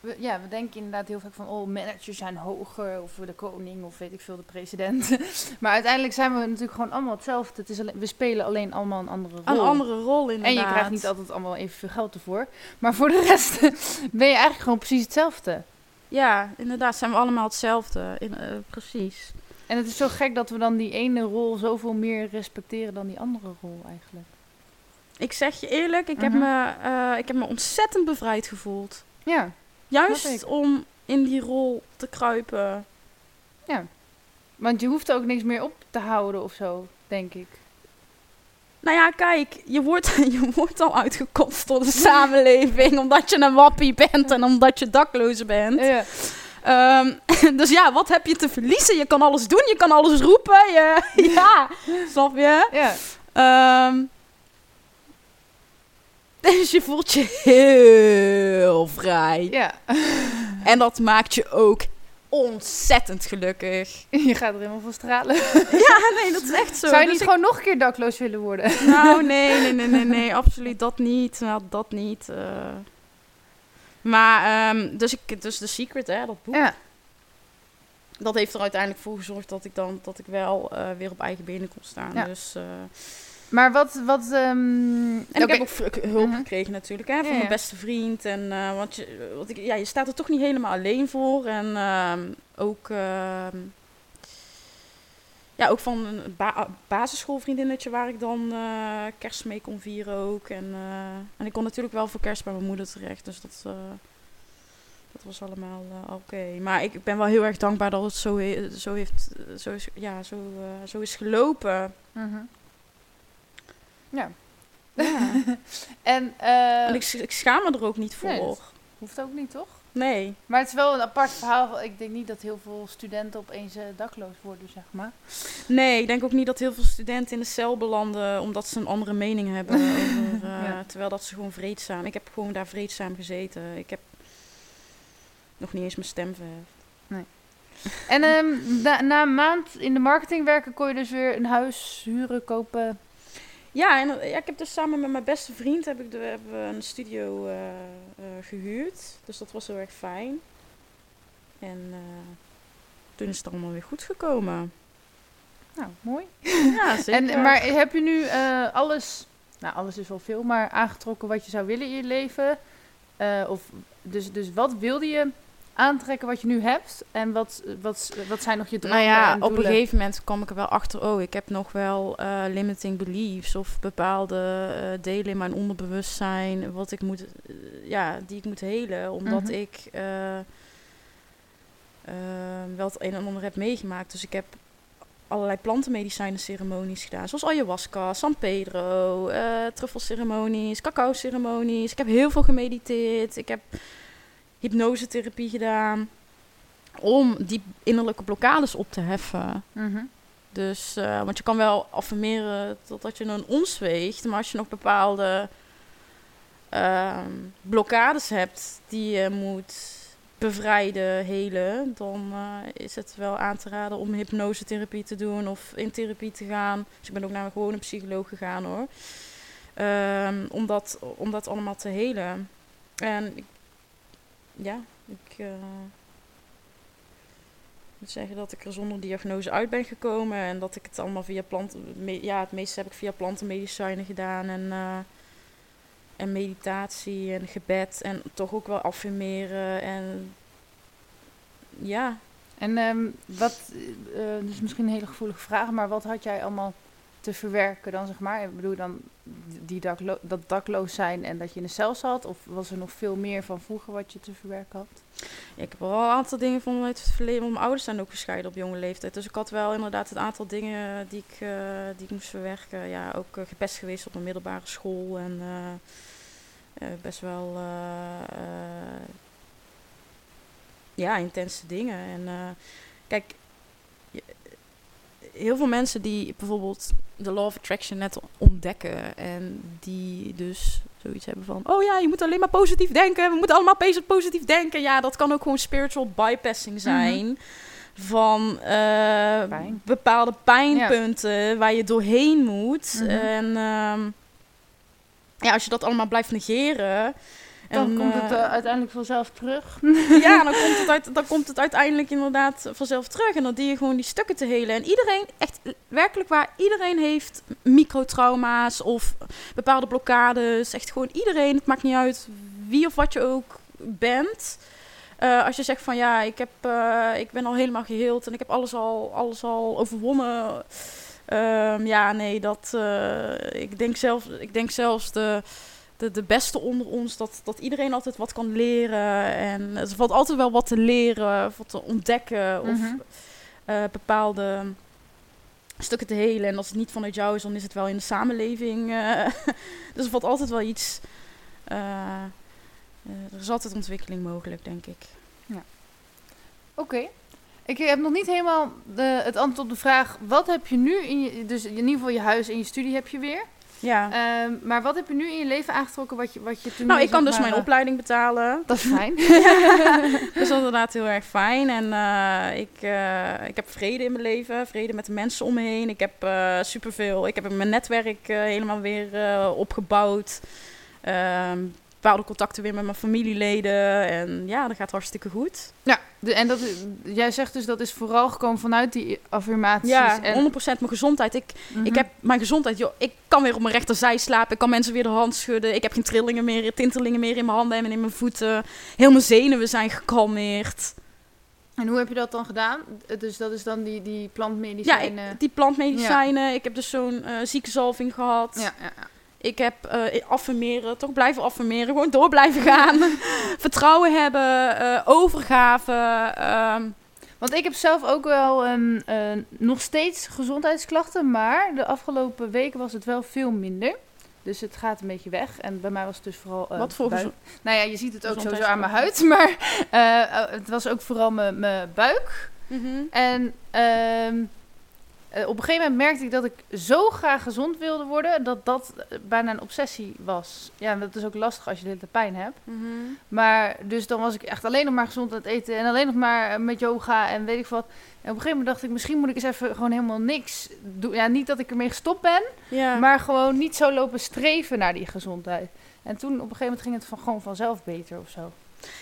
S1: we, ja, we denken inderdaad heel vaak van... Oh, managers zijn hoger, of de koning, of weet ik veel, de president. maar uiteindelijk zijn we natuurlijk gewoon allemaal hetzelfde. Het is alleen, we spelen alleen allemaal een andere rol.
S2: Een andere rol inderdaad.
S1: En je krijgt niet altijd allemaal evenveel geld ervoor. Maar voor de rest ben je eigenlijk gewoon precies hetzelfde.
S2: Ja, inderdaad, zijn we allemaal hetzelfde. In, eh, precies.
S1: En het is zo gek dat we dan die ene rol zoveel meer respecteren dan die andere rol eigenlijk.
S2: Ik zeg je eerlijk, ik, heb,
S1: Mhm.
S2: me, eh, ik heb me ontzettend bevrijd gevoeld.
S1: Ja,
S2: Juist om in die rol te kruipen.
S1: want je hoeft ook niks meer op te houden of zo, denk ik.
S2: Nou ja, kijk, je wordt, je wordt al uitgekost door de samenleving omdat je een wappie bent en omdat je dakloos bent.
S1: Ja.
S2: Ehm, dus ja, wat heb je te verliezen? Je kan alles doen, je kan alles roepen. Je, ja, snap je?
S1: ja.
S2: Ehm, dus je voelt je heel vrij.
S1: Ja.
S2: En dat maakt je ook ontzettend gelukkig.
S1: Je gaat er helemaal van stralen.
S2: Ja, nee, dat is echt zo.
S1: Zou je
S2: Dus
S1: niet
S2: ik-
S1: gewoon nog een keer dakloos willen worden?
S2: Nou, nee, nee, nee, nee, nee, absoluut dat niet. Nou, dat niet. eh. Maar, ehm, dus, ik, dus The Secret, hè, dat boek,
S1: Ja.
S2: dat heeft er uiteindelijk voor gezorgd dat ik dan, dat ik wel eh, weer op eigen benen kon staan.
S1: Ja.
S2: Dus, eh,
S1: Maar wat... wat ehm,
S2: en ik heb ook hulp
S1: Mhm.
S2: gekregen natuurlijk, hè, van
S1: Ja,
S2: mijn beste vriend. En, eh, want je, want ik, ja, je staat er toch niet helemaal alleen voor. En ehm, ook... ehm, ja, ook van een ba basisschoolvriendinnetje waar ik dan eh, kerst mee kon vieren ook. En, eh, en ik kon natuurlijk wel voor kerst bij mijn moeder terecht. Dus dat, dat was allemaal oké. Maar ik ben wel heel erg dankbaar dat het zo, he- zo, heeft, zo, is, ja, zo, zo is gelopen.
S1: Mhm. Ja.
S2: Ja.
S1: En,
S2: en ik, schaam me er ook niet voor.
S1: Nee, hoeft ook niet, toch?
S2: Nee.
S1: Maar het is wel een apart verhaal. Ik denk niet dat heel veel studenten opeens eh, dakloos worden, zeg maar.
S2: Nee, ik denk ook niet dat heel veel studenten in de cel belanden omdat ze een andere mening hebben. over, eh,
S1: Ja.
S2: Terwijl dat ze gewoon vreedzaam. Ik heb gewoon daar vreedzaam gezeten. Ik heb nog niet eens mijn stem verheft.
S1: En ehm, na, na een maand in de marketing werken kon je dus weer een huis huren, kopen.
S2: Ja, en ja, ik heb dus samen met mijn beste vriend heb ik de, hebben we een studio eh, eh, gehuurd. Dus dat was heel erg fijn. En eh, toen is het allemaal weer goed gekomen.
S1: Nou, mooi.
S2: Ja, zeker.
S1: En, maar heb je nu alles, nou alles is wel veel, maar aangetrokken wat je zou willen in je leven? Of, dus, dus wat wilde je aantrekken wat je nu hebt? En wat, wat, wat zijn nog je dromen
S2: Nou ja, op een gegeven moment kwam ik er wel achter. Oh, ik heb nog wel eh, limiting beliefs of bepaalde eh, delen in mijn onderbewustzijn, wat ik moet, eh, ja, die ik moet helen, omdat
S1: Mhm.
S2: ik wel het een en ander heb meegemaakt. Dus ik heb allerlei plantenmedicijnen ceremonies gedaan, zoals ayahuasca, San Pedro, truffelceremonies, cacao ceremonies. Ik heb heel veel gemediteerd. Ik heb hypnosetherapie gedaan om die innerlijke blokkades op te heffen.
S1: Mhm.
S2: Dus, eh, want je kan wel affirmeren totdat je een ons weegt, maar als je nog bepaalde ehm, blokkades hebt die je moet bevrijden, helen, dan eh, is het wel aan te raden om hypnosetherapie te doen of in therapie te gaan. Dus ik ben ook naar een gewone psycholoog gegaan hoor. Ehm, om, dat, om dat allemaal te helen. En ik, ja, ik eh, moet zeggen dat ik er zonder diagnose uit ben gekomen. En dat ik het allemaal via planten... Ja, het meeste heb ik via plantenmedicijnen gedaan. En, eh, en meditatie en gebed. En toch ook wel affirmeren. En ja,
S1: En ehm, wat, eh, dus misschien een hele gevoelige vraag, maar wat had jij allemaal te verwerken dan, zeg maar? Ik bedoel dan die daklo dat dakloos zijn en dat je in een cel zat? Of was er nog veel meer van vroeger wat je te verwerken had?
S2: Ik heb wel een aantal dingen vanuit het verleden. Mijn ouders zijn ook gescheiden op jonge leeftijd. Dus ik had wel inderdaad een aantal dingen die ik, eh, die ik moest verwerken. Ja, ook eh, gepest geweest op een middelbare school. En eh, best wel ja, intense dingen. En kijk, heel veel mensen die bijvoorbeeld de Law of Attraction net ontdekken. En die dus zoiets hebben van... Oh ja, je moet alleen maar positief denken. We moeten allemaal pos- positief denken. Ja, dat kan ook gewoon spiritual bypassing zijn. Van eh,
S1: Pijn.
S2: bepaalde pijnpunten waar je doorheen moet.
S1: Mhm.
S2: En ehm, ja, als je dat allemaal blijft negeren...
S1: Dan
S2: en,
S1: komt het
S2: eh,
S1: eh, uiteindelijk vanzelf terug.
S2: ja, dan komt, het uit, dan komt het uiteindelijk inderdaad vanzelf terug. En dan die je gewoon die stukken te helen. En iedereen, echt werkelijk waar, iedereen heeft microtrauma's of bepaalde blokkades. Echt gewoon iedereen. Het maakt niet uit wie of wat je ook bent. Eh, als je zegt van ja, ik, heb, ik ben al helemaal geheeld en ik heb alles al, alles al overwonnen. Ehm, ja, nee, dat, ik, denk zelf, ik denk zelfs de, de, de beste onder ons dat, dat iedereen altijd wat kan leren. En er valt altijd wel wat te leren, of wat te ontdekken. Of
S1: Mhm.
S2: eh, bepaalde stukken te helen. En als het niet vanuit jou is, dan is het wel in de samenleving. eh. dus er valt altijd wel iets. eh, er is altijd ontwikkeling mogelijk, denk ik.
S1: Oké. Ik heb nog niet helemaal de, het antwoord op de vraag: wat heb je nu in je, dus in ieder geval je huis en je studie heb je weer.
S2: Ja.
S1: Ehm, maar wat heb je nu in je leven aangetrokken wat je, wat je toen.
S2: nou, ik kan dus
S1: maar,
S2: mijn
S1: eh,
S2: opleiding betalen.
S1: Dat is fijn.
S2: dat is inderdaad heel erg fijn. En eh, ik, eh, ik heb vrede in mijn leven. Vrede met de mensen om me heen. Ik heb eh, superveel. Ik heb mijn netwerk eh, helemaal weer eh, opgebouwd. Ehm, bepaalde contacten weer met mijn familieleden. En ja, dat gaat hartstikke goed.
S1: ja, de, en dat, jij zegt dus dat is vooral gekomen vanuit die affirmaties.
S2: Ja,
S1: en,
S2: 100% mijn gezondheid. Ik,
S1: Mhm.
S2: ik heb mijn gezondheid, joh. Ik kan weer op mijn rechterzij slapen. Ik kan mensen weer de hand schudden. Ik heb geen trillingen meer, tintelingen meer in mijn handen en in mijn voeten. Heel mijn zenuwen zijn gekalmeerd.
S1: En hoe heb je dat dan gedaan? Dus dat is dan die, die
S2: Ja,
S1: plantmedicijnen.
S2: ik- die plantmedicijnen. Ik heb dus zo'n eh ziekenzalving gehad.
S1: ja, ja, ja.
S2: Ik heb eh, affirmeren, toch blijven affirmeren, gewoon door blijven gaan. Vertrouwen hebben, eh, overgave. ehm,
S1: Want ik heb zelf ook wel ehm, eh, nog steeds gezondheidsklachten, maar de afgelopen weken was het wel veel minder. Dus het gaat een beetje weg. En bij mij was het dus vooral.
S2: wat voor
S1: buik. Nou ja, je ziet het ook sowieso aan mijn huid, maar het was ook vooral mijn- mijn buik.
S2: Mhm.
S1: En ehm, eh, op een gegeven moment merkte ik dat ik zo graag gezond wilde worden, dat dat eh, bijna een obsessie was. Ja, en dat is ook lastig als je de hele pijn hebt.
S2: Mhm.
S1: Maar dus dan was ik echt alleen nog maar gezond aan het eten en alleen nog maar eh, met yoga en weet ik wat. En op een gegeven moment dacht ik, misschien moet ik eens even gewoon helemaal niks doen. Ja, niet dat ik ermee gestopt ben,
S2: Ja.
S1: maar gewoon niet zo lopen streven naar die gezondheid. En toen op een gegeven moment ging het van, gewoon vanzelf beter of zo.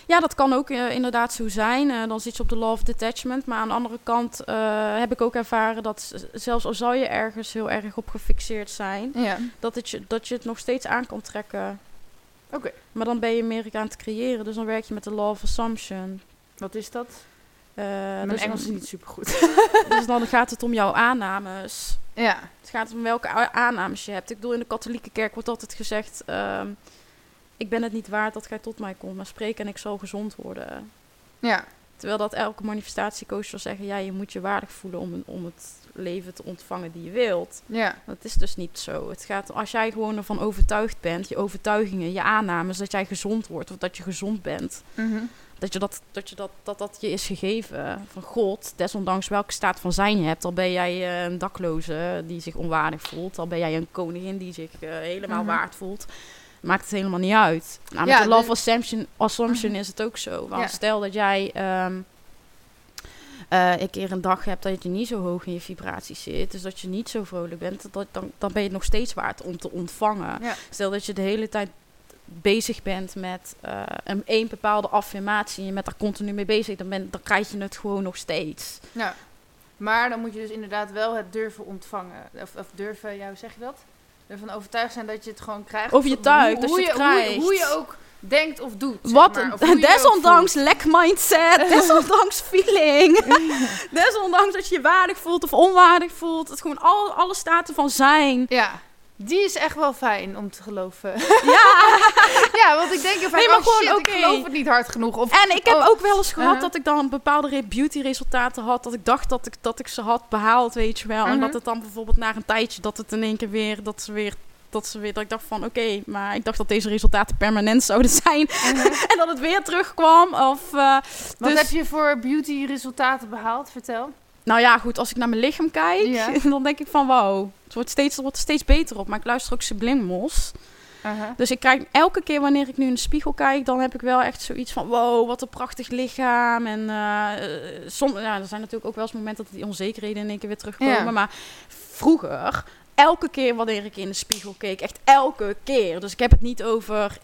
S2: Ja, dat kan ook eh, inderdaad zo zijn. Eh, dan zit je op de law of detachment. Maar aan de andere kant eh, heb ik ook ervaren dat zelfs al zou je ergens heel erg op gefixeerd zijn,
S1: Ja.
S2: dat, het je, dat je het nog steeds aan kan trekken.
S1: Oké.
S2: Maar dan ben je meer aan het creëren. Dus dan werk je met de law of assumption.
S1: Wat is dat? Mijn
S2: dus,
S1: Engels is niet super goed.
S2: dus dan gaat het om jouw aannames.
S1: ja.
S2: Het gaat om welke aannames je hebt. Ik bedoel, in de katholieke kerk wordt altijd gezegd... ehm, ik ben het niet waard dat gij tot mij komt, maar spreek en ik zal gezond worden.
S1: Ja.
S2: Terwijl dat elke manifestatiecoach wil zeggen... ja, je moet je waardig voelen om, om het leven te ontvangen die je wilt.
S1: Ja.
S2: Dat is dus niet zo. Het gaat, als jij gewoon ervan overtuigd bent, je overtuigingen, je aannames... dat jij gezond wordt of dat je gezond bent...
S1: Mhm.
S2: Dat, je dat, dat, je dat, dat dat je is gegeven van God, desondanks welke staat van zijn je hebt. Al ben jij eh, een dakloze die zich onwaardig voelt, al ben jij een koningin die zich eh, helemaal
S1: Mhm.
S2: waard voelt. Maakt het helemaal niet uit. Nou, met
S1: Ja,
S2: de love
S1: dus-
S2: assumption, assumption
S1: Mhm.
S2: is het ook zo. Want
S1: Ja.
S2: stel dat jij ehm, eh, een keer een dag hebt dat je niet zo hoog in je vibraties zit, dus dat je niet zo vrolijk bent, dat, dan, dan ben je het nog steeds waard om te ontvangen.
S1: Ja.
S2: Stel dat je de hele tijd bezig bent met eh, een één bepaalde affirmatie en je bent daar continu mee bezig, dan, ben, dan krijg je het gewoon nog steeds.
S1: Ja. Maar dan moet je dus inderdaad wel het durven ontvangen. Of, of durven, ja, hoe zeg je dat? Ervan overtuigd zijn dat je het gewoon krijgt.
S2: Overtuigd
S1: Hoe-
S2: je
S1: hoe. Hoe, je ook denkt of doet. zeg
S2: Wat,
S1: maar. Of je je
S2: desondanks lek mindset, desondanks feeling, desondanks dat je je waardig voelt of onwaardig voelt, het gewoon al, alle staten van zijn.
S1: Ja, die is echt wel fijn om te geloven.
S2: Ja,
S1: ja, want ik denk even,
S2: Nee, maar
S1: oh
S2: gewoon,
S1: shit, ik geloof het niet hard genoeg. Of,
S2: en ik heb
S1: Oh.
S2: ook wel eens gehad
S1: Uh-huh.
S2: dat ik dan bepaalde beauty resultaten had, dat ik dacht dat ik, dat ik ze had behaald, weet je wel. En
S1: Mhm.
S2: dat het dan bijvoorbeeld na een tijdje, dat het in één keer weer, dat ze weer, dat ze weer, dat ik dacht van oké, maar ik dacht dat deze resultaten permanent zouden zijn. en dat het weer terugkwam. Of, eh,
S1: Wat
S2: dus-
S1: heb je voor beauty resultaten behaald? Vertel.
S2: Nou ja, goed, als ik naar mijn lichaam kijk,
S1: Ja.
S2: dan denk ik van wow, het wordt steeds, het wordt steeds beter op. Maar ik luister ook Sublimmos.
S1: Uh-huh.
S2: Dus ik krijg elke keer wanneer ik nu in de spiegel kijk, dan heb ik wel echt zoiets van wow, wat een prachtig lichaam. En eh eh, som, ja, er zijn natuurlijk ook wel eens momenten dat die onzekerheden in één keer weer terugkomen.
S1: Ja.
S2: Maar vroeger, elke keer wanneer ik in de spiegel keek, echt elke keer. Dus ik heb het niet over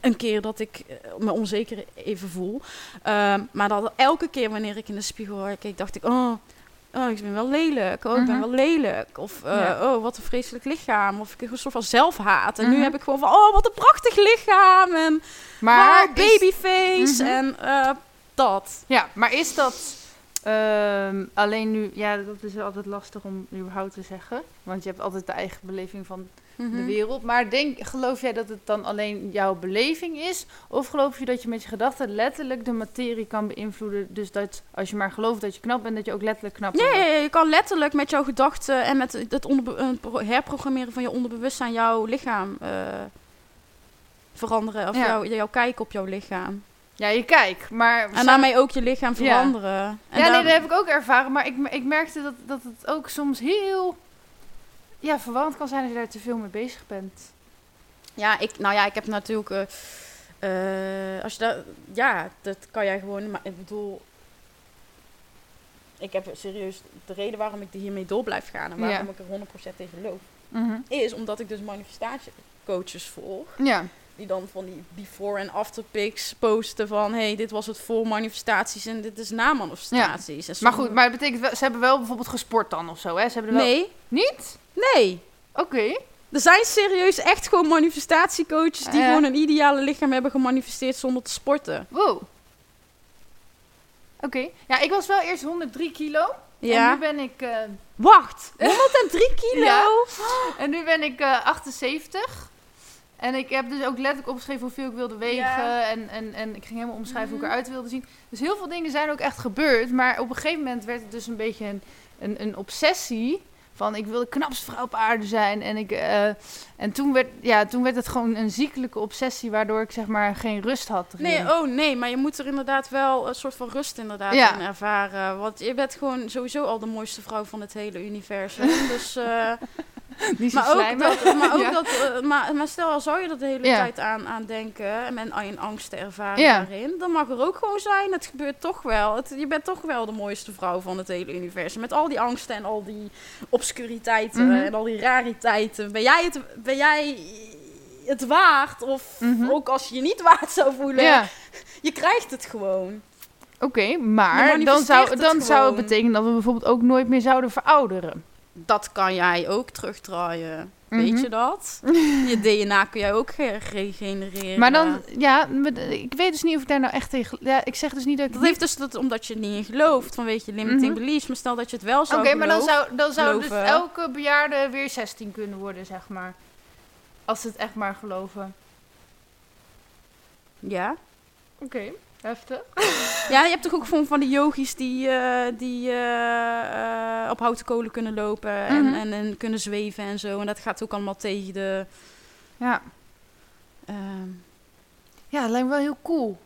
S2: een keer dat ik eh, me onzeker even voel. Ehm, maar dat elke keer wanneer ik in de spiegel keek, dacht ik, oh, oh ik ben wel lelijk. Oh, ik ben
S1: Mhm.
S2: wel lelijk. Of, eh,
S1: Ja.
S2: oh, wat een vreselijk lichaam. Of ik heb een soort van zelfhaat. En nu
S1: Mhm.
S2: heb ik gewoon van, oh, wat een prachtig lichaam. En
S1: Maar
S2: wow,
S1: is-
S2: babyface.
S1: Mhm.
S2: En eh, dat.
S1: Ja, maar is dat Ehm, alleen nu, ja, dat is altijd lastig om überhaupt te zeggen. Want je hebt altijd de eigen beleving van de
S2: Mhm.
S1: wereld. Maar denk, geloof jij dat het dan alleen jouw beleving is? Of geloof je dat je met je gedachten letterlijk de materie kan beïnvloeden? Dus dat als je maar gelooft dat je knap bent, dat je ook letterlijk knap bent?
S2: ja, je kan letterlijk met jouw gedachten en met het herprogrammeren van je onderbewustzijn jouw lichaam eh, veranderen. Of
S1: Ja.
S2: jouw, jouw kijk op jouw lichaam.
S1: Ja, je kijkt. Maar
S2: En daarmee ook je lichaam
S1: Ja.
S2: veranderen. En
S1: ja, nee, dat heb ik ook ervaren. Maar ik, ik merkte dat, dat het ook soms heel ja, verwarrend kan zijn als je daar te veel mee bezig bent.
S2: Ja, ik, nou ja, ik heb natuurlijk. eh, eh, als je dat. Ja, dat kan jij gewoon. Maar ik bedoel. Ik heb serieus. De reden waarom ik hiermee door blijf gaan en waarom
S1: Ja.
S2: ik er 100% in geloof. Is omdat ik dus manifestatiecoaches volg.
S1: Ja.
S2: Die dan van die before en after pics posten van... hey, dit was het voor manifestaties en dit is na manifestaties. En
S1: Maar goed, maar het betekent wel, ze hebben wel bijvoorbeeld gesport dan of zo, hè? Ze hebben er wel...
S2: Nee,
S1: Niet?
S2: nee.
S1: Oké.
S2: Er zijn serieus echt gewoon manifestatiecoaches... die
S1: Ja.
S2: gewoon een ideale lichaam hebben gemanifesteerd zonder te sporten.
S1: Wow. Oké. Ja, ik was wel eerst 103 kilo. En
S2: Ja.
S1: nu ben ik... eh,
S2: Wacht, 103 kilo?
S1: Ja. en nu ben ik eh 78. En ik heb dus ook letterlijk opgeschreven hoeveel ik wilde wegen.
S2: Ja.
S1: En, en, en ik ging helemaal omschrijven hoe ik
S2: Mhm.
S1: eruit wilde zien. Dus heel veel dingen zijn ook echt gebeurd. Maar op een gegeven moment werd het dus een beetje een, een, een obsessie. Van ik wil de knapste vrouw op aarde zijn. En, ik, eh, en toen, werd, ja, toen werd het gewoon een ziekelijke obsessie. Waardoor ik zeg maar geen rust had. erin.
S2: Nee, oh nee, maar je moet er inderdaad wel een soort van rust inderdaad
S1: Ja.
S2: in ervaren. Want je bent gewoon sowieso al de mooiste vrouw van het hele universum. dus, eh, Maar ook, dat, maar, ook
S1: Ja.
S2: dat, eh, maar, maar stel, al zou je er de hele
S1: Ja.
S2: tijd aan, aan denken en men in angst te ervaren
S1: Ja.
S2: daarin, dan mag er ook gewoon zijn, het gebeurt toch wel. Het, je bent toch wel de mooiste vrouw van het hele universum. Met al die angsten en al die obscuriteiten
S1: Mhm.
S2: en al die rariteiten. Ben jij het, ben jij het waard? Of
S1: Mhm.
S2: ook als je je niet waard zou voelen, je krijgt het gewoon.
S1: Oké,
S2: Je
S1: maar dan, zou,
S2: het
S1: dan zou het betekenen dat we bijvoorbeeld ook nooit meer zouden verouderen.
S2: Dat kan jij ook terugdraaien.
S1: Mhm.
S2: Weet je dat? Je DNA kun jij ook ge- regenereren.
S1: Maar dan, ja, ik weet dus niet of ik daar nou echt tegen... Ja, ik zeg dus niet dat ik...
S2: Dat heeft dus dat, omdat je er niet in gelooft. Van weet je, limiting
S1: Mhm.
S2: beliefs. Maar stel dat je het wel
S1: Oké,
S2: zou
S1: maar dan zou, dan zou dus elke bejaarde weer 16 kunnen worden, zeg maar. Als ze het echt maar geloven.
S2: Ja.
S1: Oké, heftig.
S2: ja, je hebt toch ook gewoon van die yogis die, eh, die eh, eh, op houten kolen kunnen lopen. en,
S1: Mhm.
S2: en, en kunnen zweven en zo. En dat gaat ook allemaal tegen de...
S1: Ja.
S2: ehm,
S1: ja, dat lijkt me wel heel cool.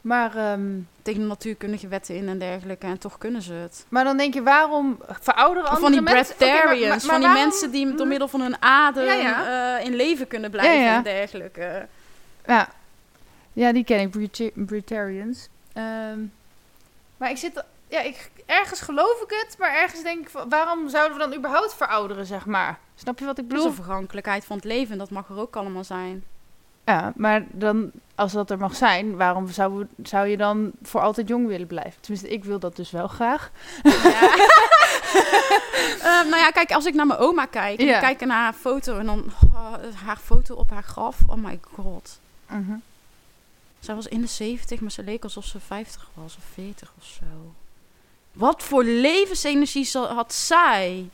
S1: Maar, ehm,
S2: tegen de natuurkundige wetten in en dergelijke. En toch kunnen ze het.
S1: maar dan denk je, waarom verouderen andere
S2: van die
S1: maar-
S2: breatharians.
S1: maar-
S2: van die
S1: waarom-
S2: mensen die door
S1: Mhm.
S2: middel van hun adem
S1: Ja, ja.
S2: in leven kunnen blijven
S1: Ja, ja.
S2: en dergelijke.
S1: Ja. Ja, die ken ik, Brita- Britarians. Ehm, maar ik zit... Ja, ik, ergens geloof ik het, maar ergens denk ik... van, Waarom zouden we dan überhaupt verouderen, zeg maar? Snap je wat ik bedoel?
S2: vergankelijkheid van het leven. Dat mag er ook allemaal zijn.
S1: Ja, maar dan, als dat er mag zijn, waarom zou, zou je dan voor altijd jong willen blijven? Tenminste, ik wil dat dus wel graag.
S2: Ja. Ehm, nou ja, kijk, als ik naar mijn oma kijk. En
S1: Ja.
S2: ik kijk naar haar foto. En dan oh, haar foto op haar graf. Oh my god. Zij was in de 70, maar ze leek alsof ze 50 was of 40 of zo. Wat voor levensenergie had zij?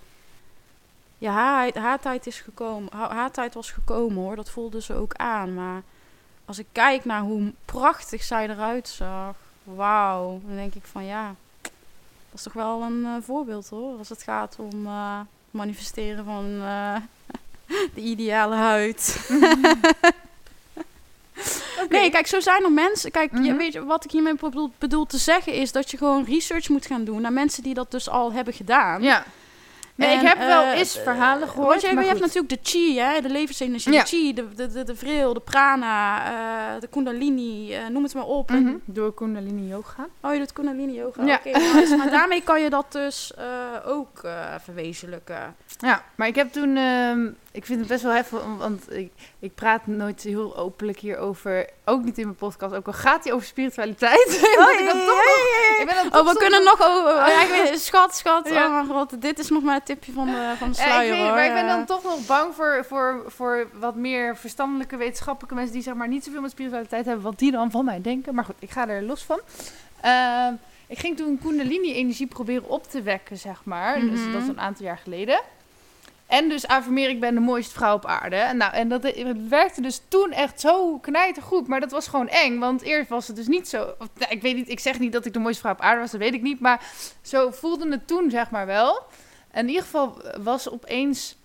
S2: Ja, haar, haar tijd is gekomen. Haar, tijd was gekomen hoor. Dat voelde ze ook aan. Maar als ik kijk naar hoe prachtig zij eruit zag. Wauw. Dan denk ik van ja. Dat is toch wel een eh, voorbeeld hoor. Als het gaat om eh, manifesteren van eh, de ideale huid. Nee, kijk, zo zijn er mensen. Kijk, je,
S1: Mhm.
S2: weet je, wat ik hiermee bedoel, bedoel te zeggen is dat je gewoon research moet gaan doen naar mensen die dat dus al hebben gedaan.
S1: Ja. Nee,
S2: En,
S1: ik heb wel
S2: eh,
S1: eens verhalen gehoord.
S2: Want je,
S1: maar
S2: je hebt natuurlijk de chi, hè, de levensenergie,
S1: Ja.
S2: de chi, de, de, de, de vril, de prana, eh, de kundalini, eh, noem het maar op. En-
S1: Mhm. Door Kundalini Yoga.
S2: Oh, je doet kundalini yoga.
S1: Ja.
S2: Oké, nice. maar daarmee kan je dat dus eh, ook eh, verwezenlijken.
S1: Ja, maar ik heb toen... ik vind het best wel heftig, want ik, ik praat nooit heel openlijk hierover. Ook niet in mijn podcast, ook al gaat die over spiritualiteit. Dat ik dan toch nog- ik ben dan toch
S2: Oh, we kunnen
S1: nog-
S2: over. ja, ik weet, schat, schat.
S1: Ja.
S2: Oh mijn god, dit is nog maar het tipje van de, van de
S1: Ja, ik
S2: sluier.
S1: weet
S2: hoor.
S1: maar ik ben dan toch nog bang voor, voor, voor wat meer verstandelijke wetenschappelijke mensen die zeg maar niet zoveel met spiritualiteit hebben, wat die dan van mij denken. Maar goed, ik ga er los van. Ehm, ik ging toen Kundalini-energie proberen op te wekken, zeg maar. Dus
S2: Mhm.
S1: dat is een aantal jaar geleden. En dus affirmeer ik ben de mooiste vrouw op aarde. En, nou, en dat het werkte dus toen echt zo knijtergoed. Maar dat was gewoon eng. Want eerst was het dus niet zo... Of, nou, ik weet niet, ik zeg niet dat ik de mooiste vrouw op aarde was. Dat weet ik niet. Maar zo voelde het toen zeg maar wel. En in ieder geval was opeens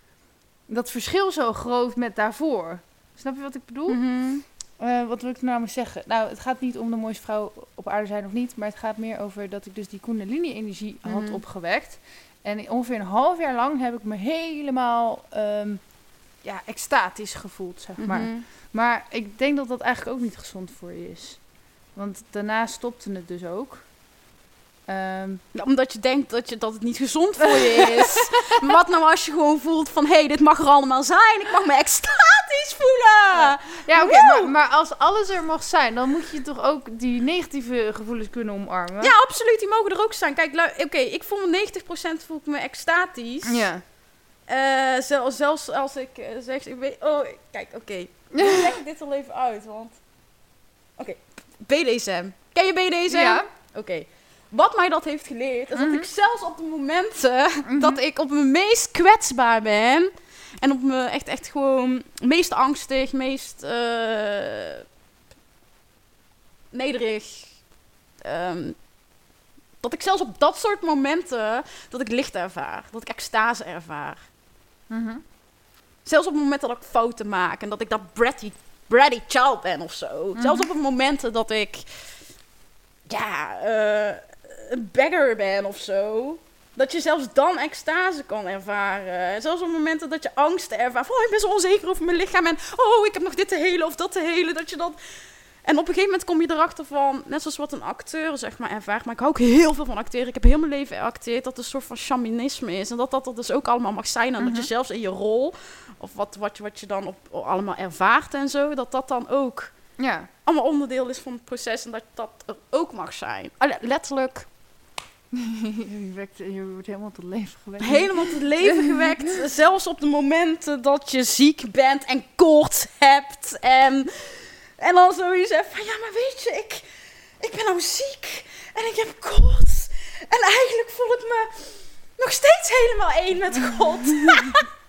S1: dat verschil zo groot met daarvoor. Snap je wat ik bedoel?
S2: Mhm.
S1: Eh, wat wil ik nou maar zeggen? Nou, het gaat niet om de mooiste vrouw op aarde zijn of niet. Maar het gaat meer over dat ik dus die Kundalini-energie had
S2: Mhm.
S1: opgewekt. En ongeveer een half jaar lang heb ik me helemaal ehm, ja, extatisch gevoeld, zeg maar.
S2: Mhm.
S1: Maar ik denk dat dat eigenlijk ook niet gezond voor je is. Want daarna stopte het dus ook. Ehm,
S2: Ja, Omdat je denkt dat, je, dat het niet gezond voor je is. maar wat nou als je gewoon voelt van... hé, hey, dit mag er allemaal zijn. Ik mag me extatisch voelen.
S1: ja, oké, maar, maar als alles er mag zijn, dan moet je toch ook die negatieve gevoelens kunnen omarmen?
S2: Ja, absoluut. Die mogen er ook zijn. Kijk, oké, ik voel me 90% voel ik me extatisch.
S1: Ja.
S2: Eh, zel- zelfs als ik eh, zeg... Ik weet, oh, kijk, oké. Leg ik dit al even uit, want... Oké, BDSM. Ken je BDSM?
S1: Ja.
S2: Oké. Wat mij dat heeft geleerd, is
S1: Mhm.
S2: dat ik zelfs op de momenten
S1: Mhm.
S2: dat ik op mijn meest kwetsbaar ben... en op me echt, echt gewoon meest angstig, meest eh, nederig... ehm, dat ik zelfs op dat soort momenten, dat ik licht ervaar. Dat ik extase ervaar.
S1: Mhm.
S2: Zelfs op het moment dat ik fouten maak en dat ik dat bratty, bratty child ben of zo.
S1: Mhm.
S2: Zelfs op het moment dat ik, ja, eh, een beggar ben of zo. Dat je zelfs dan extase kan ervaren. Zelfs op momenten dat je angst ervaart. Van, oh, ik ben zo onzeker over mijn lichaam. En oh, ik heb nog dit te helen of dat te helen. Dat je dan... En op een gegeven moment kom je erachter van, net zoals wat een acteur zeg maar ervaart. Maar ik hou ook heel veel van acteren. Ik heb heel mijn leven geacteerd dat het een soort van shamanisme is. En dat dat er dus ook allemaal mag zijn. En dat je
S1: Mhm.
S2: zelfs in je rol, of wat, wat, je, wat je dan op, allemaal ervaart en zo, dat dat dan ook
S1: Ja.
S2: allemaal onderdeel is van het proces. En dat dat er ook mag zijn. Alle- Letterlijk
S1: je, wekt, je wordt helemaal tot leven gewekt.
S2: helemaal tot leven gewekt. Zelfs op de momenten dat je ziek bent en koorts hebt. En, en dan zoiets hebt van, ja, maar weet je, ik, ik ben nou ziek en ik heb koorts. En eigenlijk voel ik me nog steeds helemaal één met God.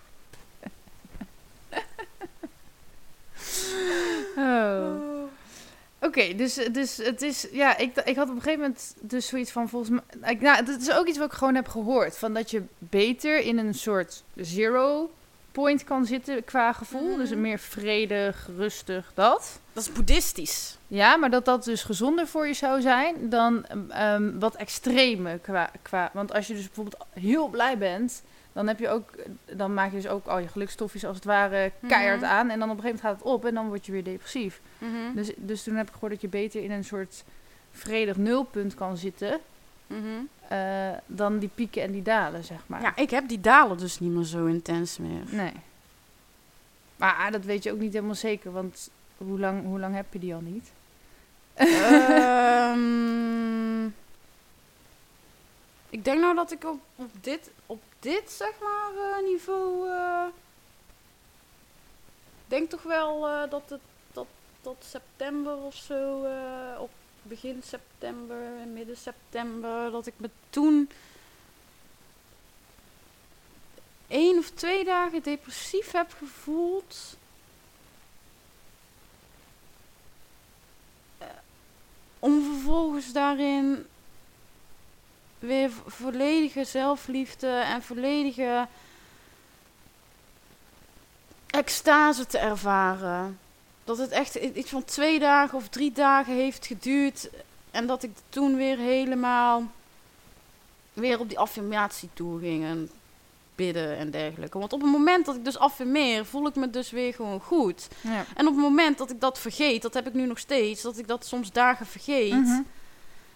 S1: Oké, dus, dus het is, ja, ik, ik had op een gegeven moment dus zoiets van, volgens mij, nou, dat is ook iets wat ik gewoon heb gehoord, van dat je beter in een soort zero point kan zitten qua gevoel,
S2: Mhm.
S1: dus een meer vredig, rustig, dat.
S2: Dat is boeddhistisch.
S1: Ja, maar dat dat dus gezonder voor je zou zijn dan ehm, wat extreme qua, qua, want als je dus bijvoorbeeld heel blij bent, dan heb je ook, dan maak je dus ook al je gelukstofjes als het ware keihard
S2: Mhm.
S1: aan en dan op een gegeven moment gaat het op en dan word je weer depressief.
S2: Mhm.
S1: Dus, dus toen heb ik gehoord dat je beter in een soort vredig nulpunt kan zitten.
S2: Mhm.
S1: eh, dan die pieken en die dalen, zeg maar.
S2: Ja, ik heb die dalen dus niet meer zo intens meer.
S1: Nee. Maar ah, dat weet je ook niet helemaal zeker, want hoe lang, hoe lang heb je die al niet?
S2: Ehm, ik denk nou dat ik op, op, dit, op dit, zeg maar, eh, niveau... eh, denk toch wel eh, dat het tot, tot september of zo, op begin september, midden september, dat ik me toen één of twee dagen depressief heb gevoeld. Eh, om vervolgens daarin weer vo- volledige zelfliefde en volledige extase te ervaren. Dat het echt iets van twee dagen of drie dagen heeft geduurd. En dat ik toen weer helemaal weer op die affirmatie toe ging. En bidden en dergelijke. Want op het moment dat ik dus affirmeer, voel ik me dus weer gewoon goed.
S1: Ja.
S2: En op het moment dat ik dat vergeet, dat heb ik nu nog steeds, dat ik dat soms dagen vergeet,
S1: Mhm.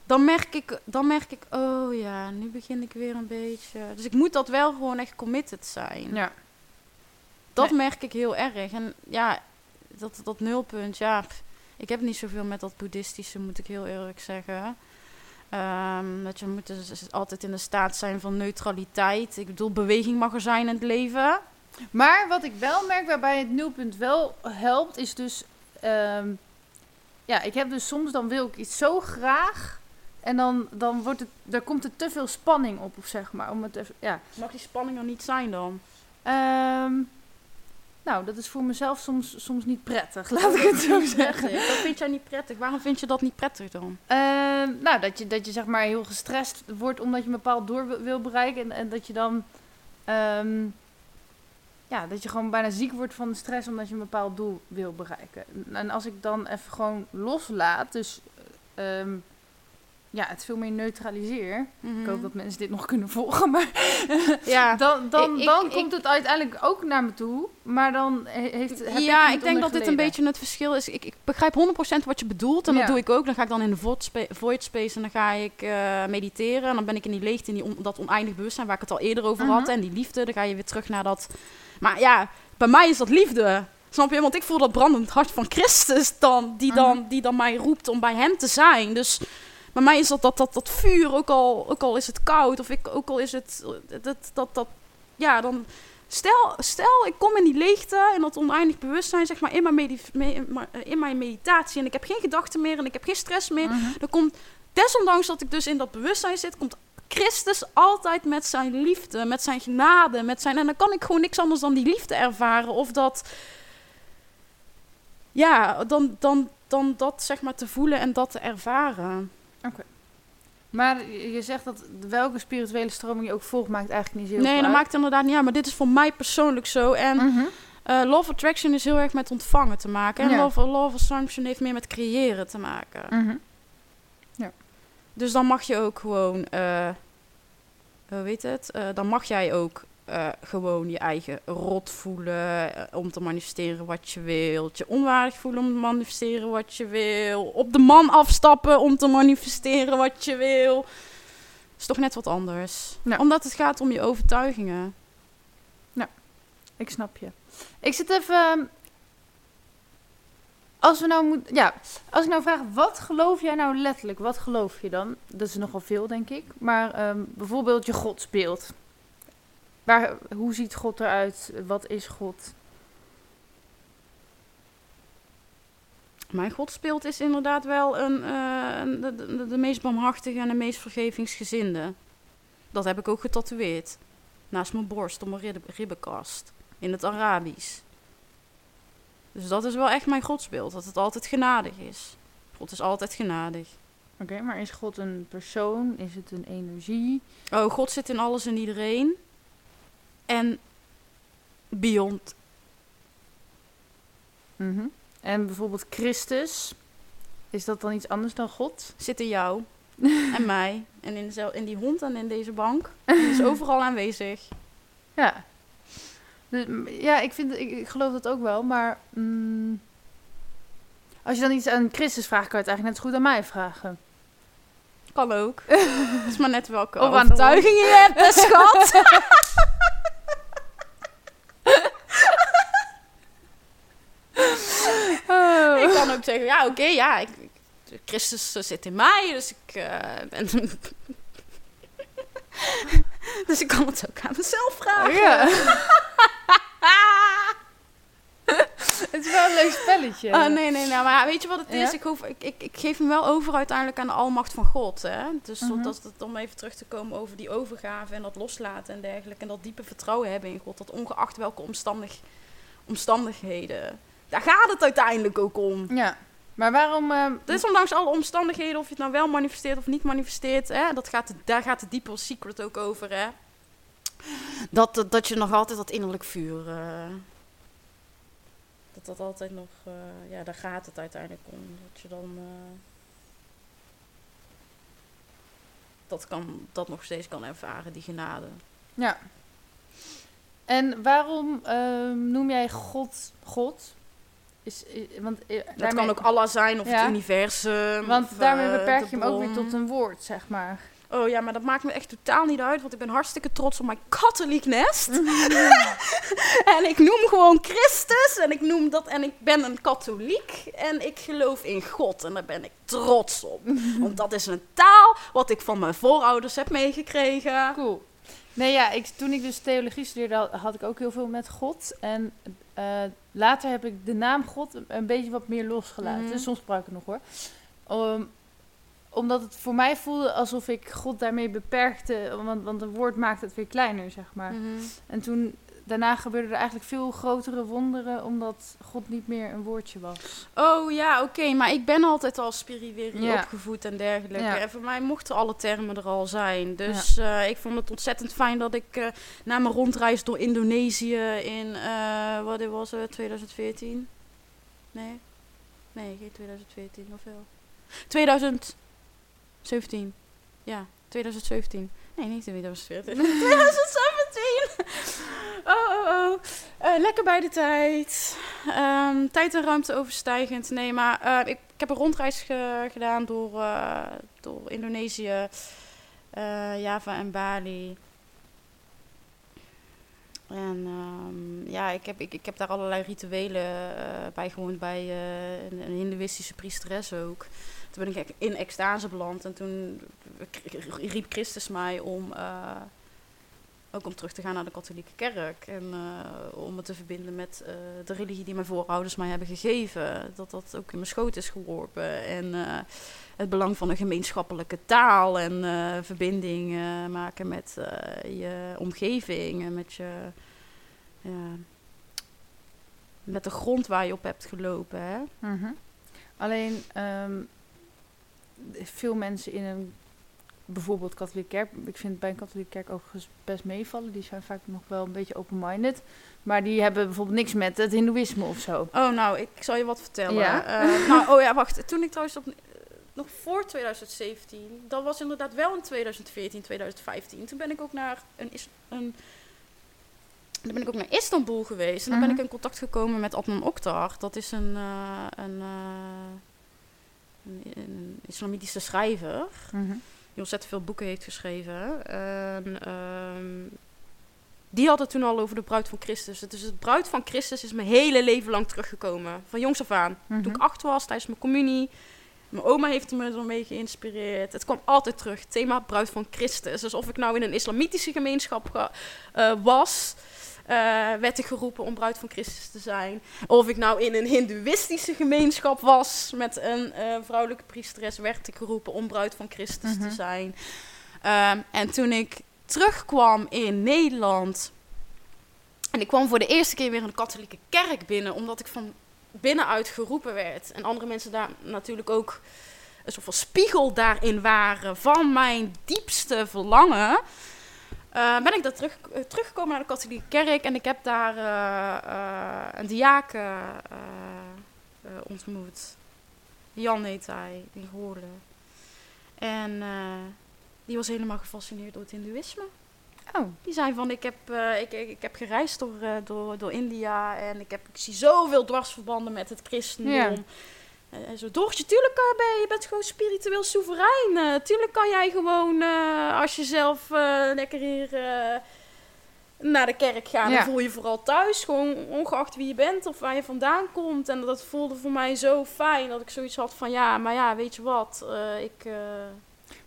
S2: dan, merk ik, dan merk ik, oh ja, nu begin ik weer een beetje. Dus ik moet dat wel gewoon echt committed zijn.
S1: ja.
S2: Dat
S1: Nee.
S2: merk ik heel erg. En ja, dat, dat nulpunt, ja, pff, ik heb niet zoveel met dat boeddhistische, moet ik heel eerlijk zeggen. Ehm, dat je moet dus altijd in de staat zijn van neutraliteit. Ik bedoel, beweging mag er zijn in het leven.
S1: Maar wat ik wel merk, waarbij het nulpunt wel helpt, is dus... ehm, ja, ik heb dus soms, dan wil ik iets zo graag. En dan, dan wordt het, daar komt er te veel spanning op, of zeg maar. Om het even, ja.
S2: Mag die spanning er niet zijn dan?
S1: Ehm, nou, dat is voor mezelf soms, soms niet prettig, laat ik het zo zeggen.
S2: Dat vind jij niet prettig. Waarom vind je dat niet prettig dan?
S1: Ehm, nou, dat je, dat je zeg maar heel gestrest wordt omdat je een bepaald doel wil, bereiken. En, en dat je dan... ehm, ja, dat je gewoon bijna ziek wordt van de stress omdat je een bepaald doel wil bereiken. En als ik dan even gewoon loslaat, dus ehm, ja, het veel meer neutraliseer. Ik hoop dat mensen dit nog kunnen volgen, maar
S2: Ja,
S1: dan, dan,
S2: Ik-
S1: dan
S2: ik-
S1: komt het uiteindelijk ook naar me toe. Maar dan he- heeft heb
S2: ja ik denk dat dit een beetje het verschil is. Ik, ik begrijp 100% wat je bedoelt. En
S1: Ja.
S2: dat doe ik ook. Dan ga ik dan in de void spa- void space en dan ga ik eh, mediteren. En dan ben ik in die leegte, in die on- dat oneindig bewustzijn waar ik het al eerder over had.
S1: Mhm.
S2: En die liefde, dan ga je weer terug naar dat... Maar ja, bij mij is dat liefde. Snap je? Want ik voel dat brandend hart van Christus dan, die, dan,
S1: Mhm.
S2: die dan mij roept om bij hem te zijn. Dus bij mij is dat, dat, dat, dat vuur, ook al, ook al is het koud, of ik, ook al is het... Dat, dat, dat, ja, dan... Stel, stel, ik kom in die leegte, in dat oneindig bewustzijn, zeg maar, in mijn, medi- me- eh, in mijn meditatie. En ik heb geen gedachten meer en ik heb geen stress meer.
S1: Mhm.
S2: Dan komt, desondanks dat ik dus in dat bewustzijn zit, komt Christus altijd met zijn liefde, met zijn genade, met zijn... En dan kan ik gewoon niks anders dan die liefde ervaren. Of dat... Ja, dan, dan, dan dat zeg maar te voelen en dat te ervaren.
S1: Maar je zegt dat welke spirituele stroming je ook volgt, maakt eigenlijk niet zo heel
S2: Nee,
S1: veel
S2: dat
S1: uit.
S2: maakt inderdaad niet uit. Maar dit is voor mij persoonlijk zo. En
S1: Mhm.
S2: eh, Love Attraction is heel erg met ontvangen te maken. En
S1: Ja.
S2: love, love Assumption heeft meer met creëren te maken.
S1: Mhm.
S2: Dus dan mag je ook gewoon, eh hoe weet het? Eh, dan mag jij ook eh, gewoon je eigen rot voelen eh, om te manifesteren wat je wilt. Je onwaardig voelen om te manifesteren wat je wil. Op de man afstappen om te manifesteren wat je wil. is toch net wat anders. Omdat het gaat om je overtuigingen.
S1: Ik snap je. Ik zit even. ehm, Als we nou moet, ja, als ik nou vraag, wat geloof jij nou letterlijk? Wat geloof je dan? Dat is nogal veel, denk ik. Maar ehm, bijvoorbeeld je godsbeeld. Waar, hoe ziet God eruit? Wat is God?
S2: Mijn godsbeeld is inderdaad wel een, eh, de, de, de meest barmhartige en de meest vergevingsgezinde. Dat heb ik ook getatoeëerd. Naast mijn borst, op mijn rib- ribbenkast. In het Arabisch. Dus dat is wel echt mijn godsbeeld. Dat het altijd genadig is. God is altijd genadig.
S1: Oké, maar is God een persoon? Is het een energie?
S2: Oh, God zit in alles en iedereen. En beyond.
S1: Mhm. En bijvoorbeeld Christus. Is dat dan iets anders dan God?
S2: Zit in jou. en mij. En in, zel- in die hond en in deze bank. Die is overal aanwezig.
S1: Ja. Dus, ja, ik, vind, ik, ik geloof dat ook wel, maar... mm, als je dan iets aan Christus vraagt, kan je het eigenlijk net zo goed aan mij vragen.
S2: Kan ook. Het is maar net welke
S1: Of de
S2: overtuigingen je hebt, schat. Ik kan ook zeggen, ja, oké, ja, ik, Christus zit in mij, dus ik eh, ben... dus ik kan het ook aan mezelf vragen.
S1: Ja. het is wel een leuk spelletje.
S2: Ah, nee, nee, nou, maar weet je wat het is? Ik, hoef, ik, ik, ik geef hem wel over uiteindelijk aan de almacht van God. Hè? Dus
S1: Mhm.
S2: dat, dat, om even terug te komen over die overgave en dat loslaten en dergelijke. En dat diepe vertrouwen hebben in God. Dat ongeacht welke omstandig, omstandigheden. Daar gaat het uiteindelijk ook om.
S1: Ja. Maar waarom... ehm,
S2: Dus ondanks alle omstandigheden, of je het nou wel manifesteert of niet manifesteert, hè, dat gaat, daar gaat de diepe secret ook over. Hè? Dat, dat, dat je nog altijd dat innerlijk vuur. eh, dat dat altijd nog. eh, ja, daar gaat het uiteindelijk om. Dat je dan. dat, kan, dat nog steeds kan ervaren, die genade.
S1: Ja. En waarom ehm, noem jij God God? Is, want, eh,
S2: Dat
S1: daarmee-
S2: kan ook Allah zijn of
S1: Ja.
S2: het universum.
S1: Want
S2: of,
S1: daarmee
S2: eh,
S1: beperk je hem ook weer tot een woord, zeg maar.
S2: Oh ja, maar dat maakt me echt totaal niet uit, want ik ben hartstikke trots op mijn katholiek nest. en ik noem gewoon Christus en ik noem dat en ik ben een katholiek en ik geloof in God en daar ben ik trots op. want dat is een taal wat ik van mijn voorouders heb meegekregen.
S1: Cool. Nee, ja, ik, toen ik dus theologie studeerde, had- ik ook heel veel met God. En eh, later heb ik de naam God een, beetje wat meer losgelaten.
S2: Mhm.
S1: Soms gebruik ik het nog hoor. Om- omdat het voor mij voelde alsof ik God daarmee beperkte. Want, want een woord maakt het weer kleiner, zeg maar.
S2: Mhm.
S1: En toen, daarna gebeurden er eigenlijk veel grotere wonderen, omdat God niet meer een woordje was.
S2: Oh ja, oké, maar ik ben altijd al spiritueel
S1: Ja.
S2: opgevoed en dergelijke.
S1: Ja.
S2: En voor mij mochten alle termen er al zijn. Dus eh, ik vond het ontzettend fijn dat ik eh, na mijn rondreis door Indonesië in, eh, wat was het, 2014? Nee? Nee, geen 2014, of wel? 2017. Ja, 2017. Nee, niet 2014. 2017! Oh, oh, oh. Eh, lekker bij de tijd. Ehm, tijd en ruimte overstijgend. Nee, maar eh, ik, ik heb een rondreis ge- gedaan door, eh, door Indonesië, Java en Bali. En ehm, ja, ik heb, ik, heb daar allerlei rituelen eh, bijgewoond bij een, een hindoeïstische priesteres ook. Toen ben ik in extase beland en toen riep Christus mij om ook om terug te gaan naar de katholieke kerk. En eh, om me te verbinden met eh, de religie die mijn voorouders mij hebben gegeven. Dat dat ook in mijn schoot is geworpen. En eh, het belang van een gemeenschappelijke taal en verbinding maken met je omgeving en met je. Met de grond waar je op hebt gelopen. Hè?
S1: Mhm. Alleen ehm, veel mensen in een bijvoorbeeld katholieke kerk, ik vind bij een katholieke kerk ook best meevallen, die zijn vaak nog wel een beetje open-minded, maar die hebben bijvoorbeeld niks met het hindoeïsme of zo.
S2: Oh, nou, ik zal je wat vertellen.
S1: Ja?
S2: Eh, nou, oh ja, wacht. Toen ik trouwens op, nog voor 2017, dat was inderdaad wel in 2014, 2015. Toen ben ik ook naar een, een dan ben ik ook naar Istanbul geweest. En dan ben
S1: Mhm.
S2: ik in contact gekomen met Adnan Oktar. Dat is een, eh, een, eh, een, een islamitische schrijver.
S1: Mhm.
S2: Die ontzettend veel boeken heeft geschreven. En, ehm, die had het toen al over de bruid van Christus. Dus het bruid van Christus is mijn hele leven lang teruggekomen. Van jongs af aan.
S1: Mhm.
S2: Toen ik acht was, tijdens mijn communie. Mijn oma heeft me ermee geïnspireerd. Het kwam altijd terug. Thema bruid van Christus. Dus of ik nou in een islamitische gemeenschap eh, was... eh, werd ik geroepen om bruid van Christus te zijn. Of ik nou in een hindoeïstische gemeenschap was met een eh, vrouwelijke priesteres, werd ik geroepen om bruid van Christus
S1: Mhm.
S2: te zijn. Ehm, en toen ik terugkwam in Nederland. En ik kwam voor de eerste keer weer in de katholieke kerk binnen, omdat ik van binnenuit geroepen werd. En andere mensen daar natuurlijk ook een soort van spiegel daarin waren van mijn diepste verlangen. Eh, ben ik daar terug, eh, teruggekomen naar de katholieke kerk en ik heb daar eh, een diaken ontmoet. Jan heet hij, in. En die was helemaal gefascineerd door het hindoeïsme.
S1: Oh,
S2: Die zei van, ik heb, ik, ik, ik heb gereisd door, door, door India en ik, heb, ik zie zoveel dwarsverbanden met het christendom.
S1: Ja.
S2: En en zo, Doortje, tuurlijk eh, ben je, je bent gewoon spiritueel soeverein. eh, tuurlijk kan jij gewoon, eh, als je zelf eh, lekker hier eh, naar de kerk gaat,
S1: Ja.
S2: dan voel je vooral thuis. Gewoon ongeacht wie je bent of waar je vandaan komt. En dat voelde voor mij zo fijn dat ik zoiets had van, ja, maar ja, weet je wat, eh, ik... eh,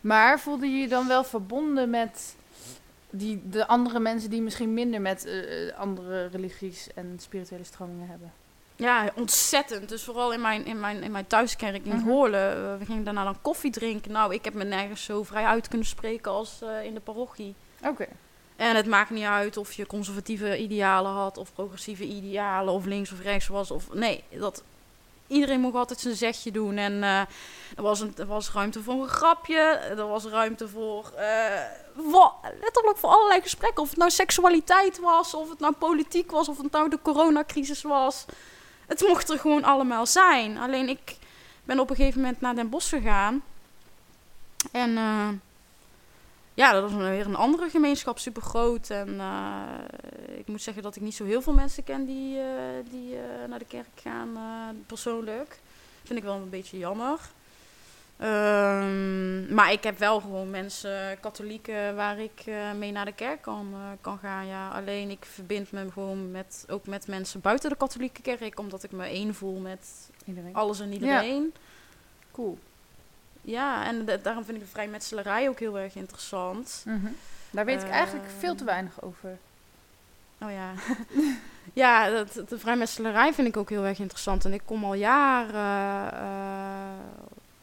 S1: maar voelde je je dan wel verbonden met die, de andere mensen die misschien minder met eh, eh, andere religies en spirituele stromingen hebben?
S2: Ja, ontzettend. Dus vooral in mijn, in mijn, in mijn thuiskerk in
S1: Mhm.
S2: Goorlen. eh, we gingen daarna dan koffie drinken. Nou, ik heb me nergens zo vrij uit kunnen spreken als eh, in de parochie.
S1: Oké.
S2: En het maakt niet uit of je conservatieve idealen had, of progressieve idealen, of links of rechts was. Of, nee, dat, iedereen mocht altijd zijn zegje doen. En eh, er, was een, er was ruimte voor een grapje, er was ruimte voor, letterlijk voor allerlei gesprekken. Of het nou seksualiteit was, of het nou politiek was, of het nou de coronacrisis was. Het mocht er gewoon allemaal zijn. Alleen ik ben op een gegeven moment naar Den Bosch gegaan. En eh, ja, dat was weer een andere gemeenschap, super groot. En eh, ik moet zeggen dat ik niet zo heel veel mensen ken die, eh, die naar de kerk gaan, persoonlijk. Vind ik wel een beetje jammer. Ehm, maar ik heb wel gewoon mensen, katholieken, waar ik eh, mee naar de kerk kan, eh, kan gaan. Ja. Alleen ik verbind me gewoon met, ook met mensen buiten de katholieke kerk, omdat ik me één voel met
S1: Iedereen.
S2: alles en iedereen.
S1: Cool.
S2: Ja, en da- daarom vind ik de vrijmetselarij ook heel erg interessant.
S1: Mhm. Daar weet ik eigenlijk
S2: Ehm.
S1: veel te weinig over.
S2: Oh ja. ja, dat, de vrijmetselarij vind ik ook heel erg interessant. En ik kom al jaren eh,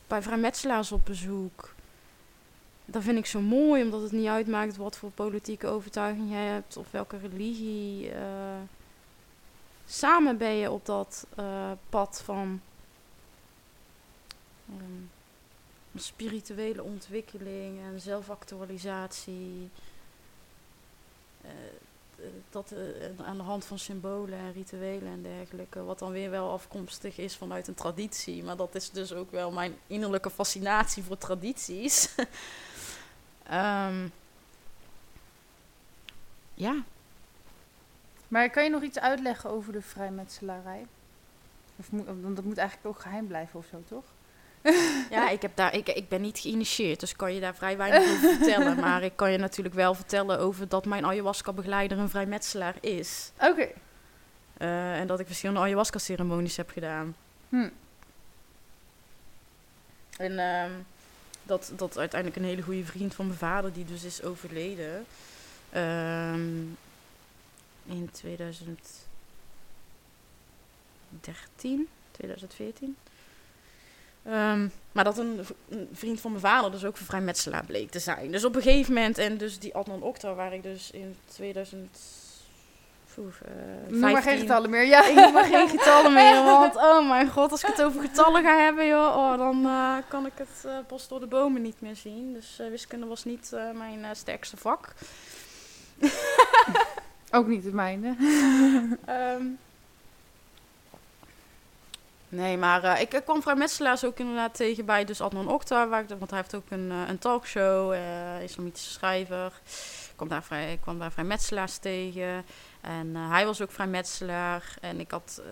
S2: bij vrijmetselaars op bezoek. Dat vind ik zo mooi, omdat het niet uitmaakt wat voor politieke overtuiging jij hebt of welke religie. eh, samen ben je op dat eh, pad van ehm, spirituele ontwikkeling en zelfactualisatie. Eh, dat eh, aan de hand van symbolen en rituelen en dergelijke. Wat dan weer wel afkomstig is vanuit een traditie. Maar dat is dus ook wel mijn innerlijke fascinatie voor tradities. Ehm, ja,
S1: Maar kan je nog iets uitleggen over de vrijmetselarij? Of want dat moet eigenlijk ook geheim blijven of zo, toch?
S2: ja ik, heb daar, ik, ik ben niet geïnitieerd, dus kan je daar vrij weinig over vertellen. Maar ik kan je natuurlijk wel vertellen over dat mijn ayahuasca-begeleider een vrijmetselaar is.
S1: Oké.
S2: Eh, en dat ik verschillende ayahuasca-ceremonies heb gedaan.
S1: Hm.
S2: En ehm, dat, dat uiteindelijk een hele goede vriend van mijn vader, die dus is overleden. ehm, in 2013, 2014. Ehm, maar dat een, vriend van mijn vader dus ook een vrijmetselaar bleek te zijn. Dus op een gegeven moment, en dus die Adnan Okta, waar ik dus in 2000... Oeh, eh,
S1: Noem maar geen
S2: 15
S1: getallen meer, ja.
S2: ik noem maar geen getallen meer, want oh mijn god, als ik het over getallen ga hebben, joh, oh, dan eh, kan ik het eh bos door de bomen niet meer zien. Dus eh, wiskunde was niet mijn sterkste vak.
S1: Ook niet het mijne.
S2: Ehm, nee, maar eh, ik, ik kwam vrijmetselaars ook inderdaad tegen bij dus Adnan Okta, waar ik, want hij heeft ook een, eh, een talkshow, eh islamitische schrijver. Ik kwam daar, vrij, ik kwam tegen en hij was ook vrijmetselaar en ik had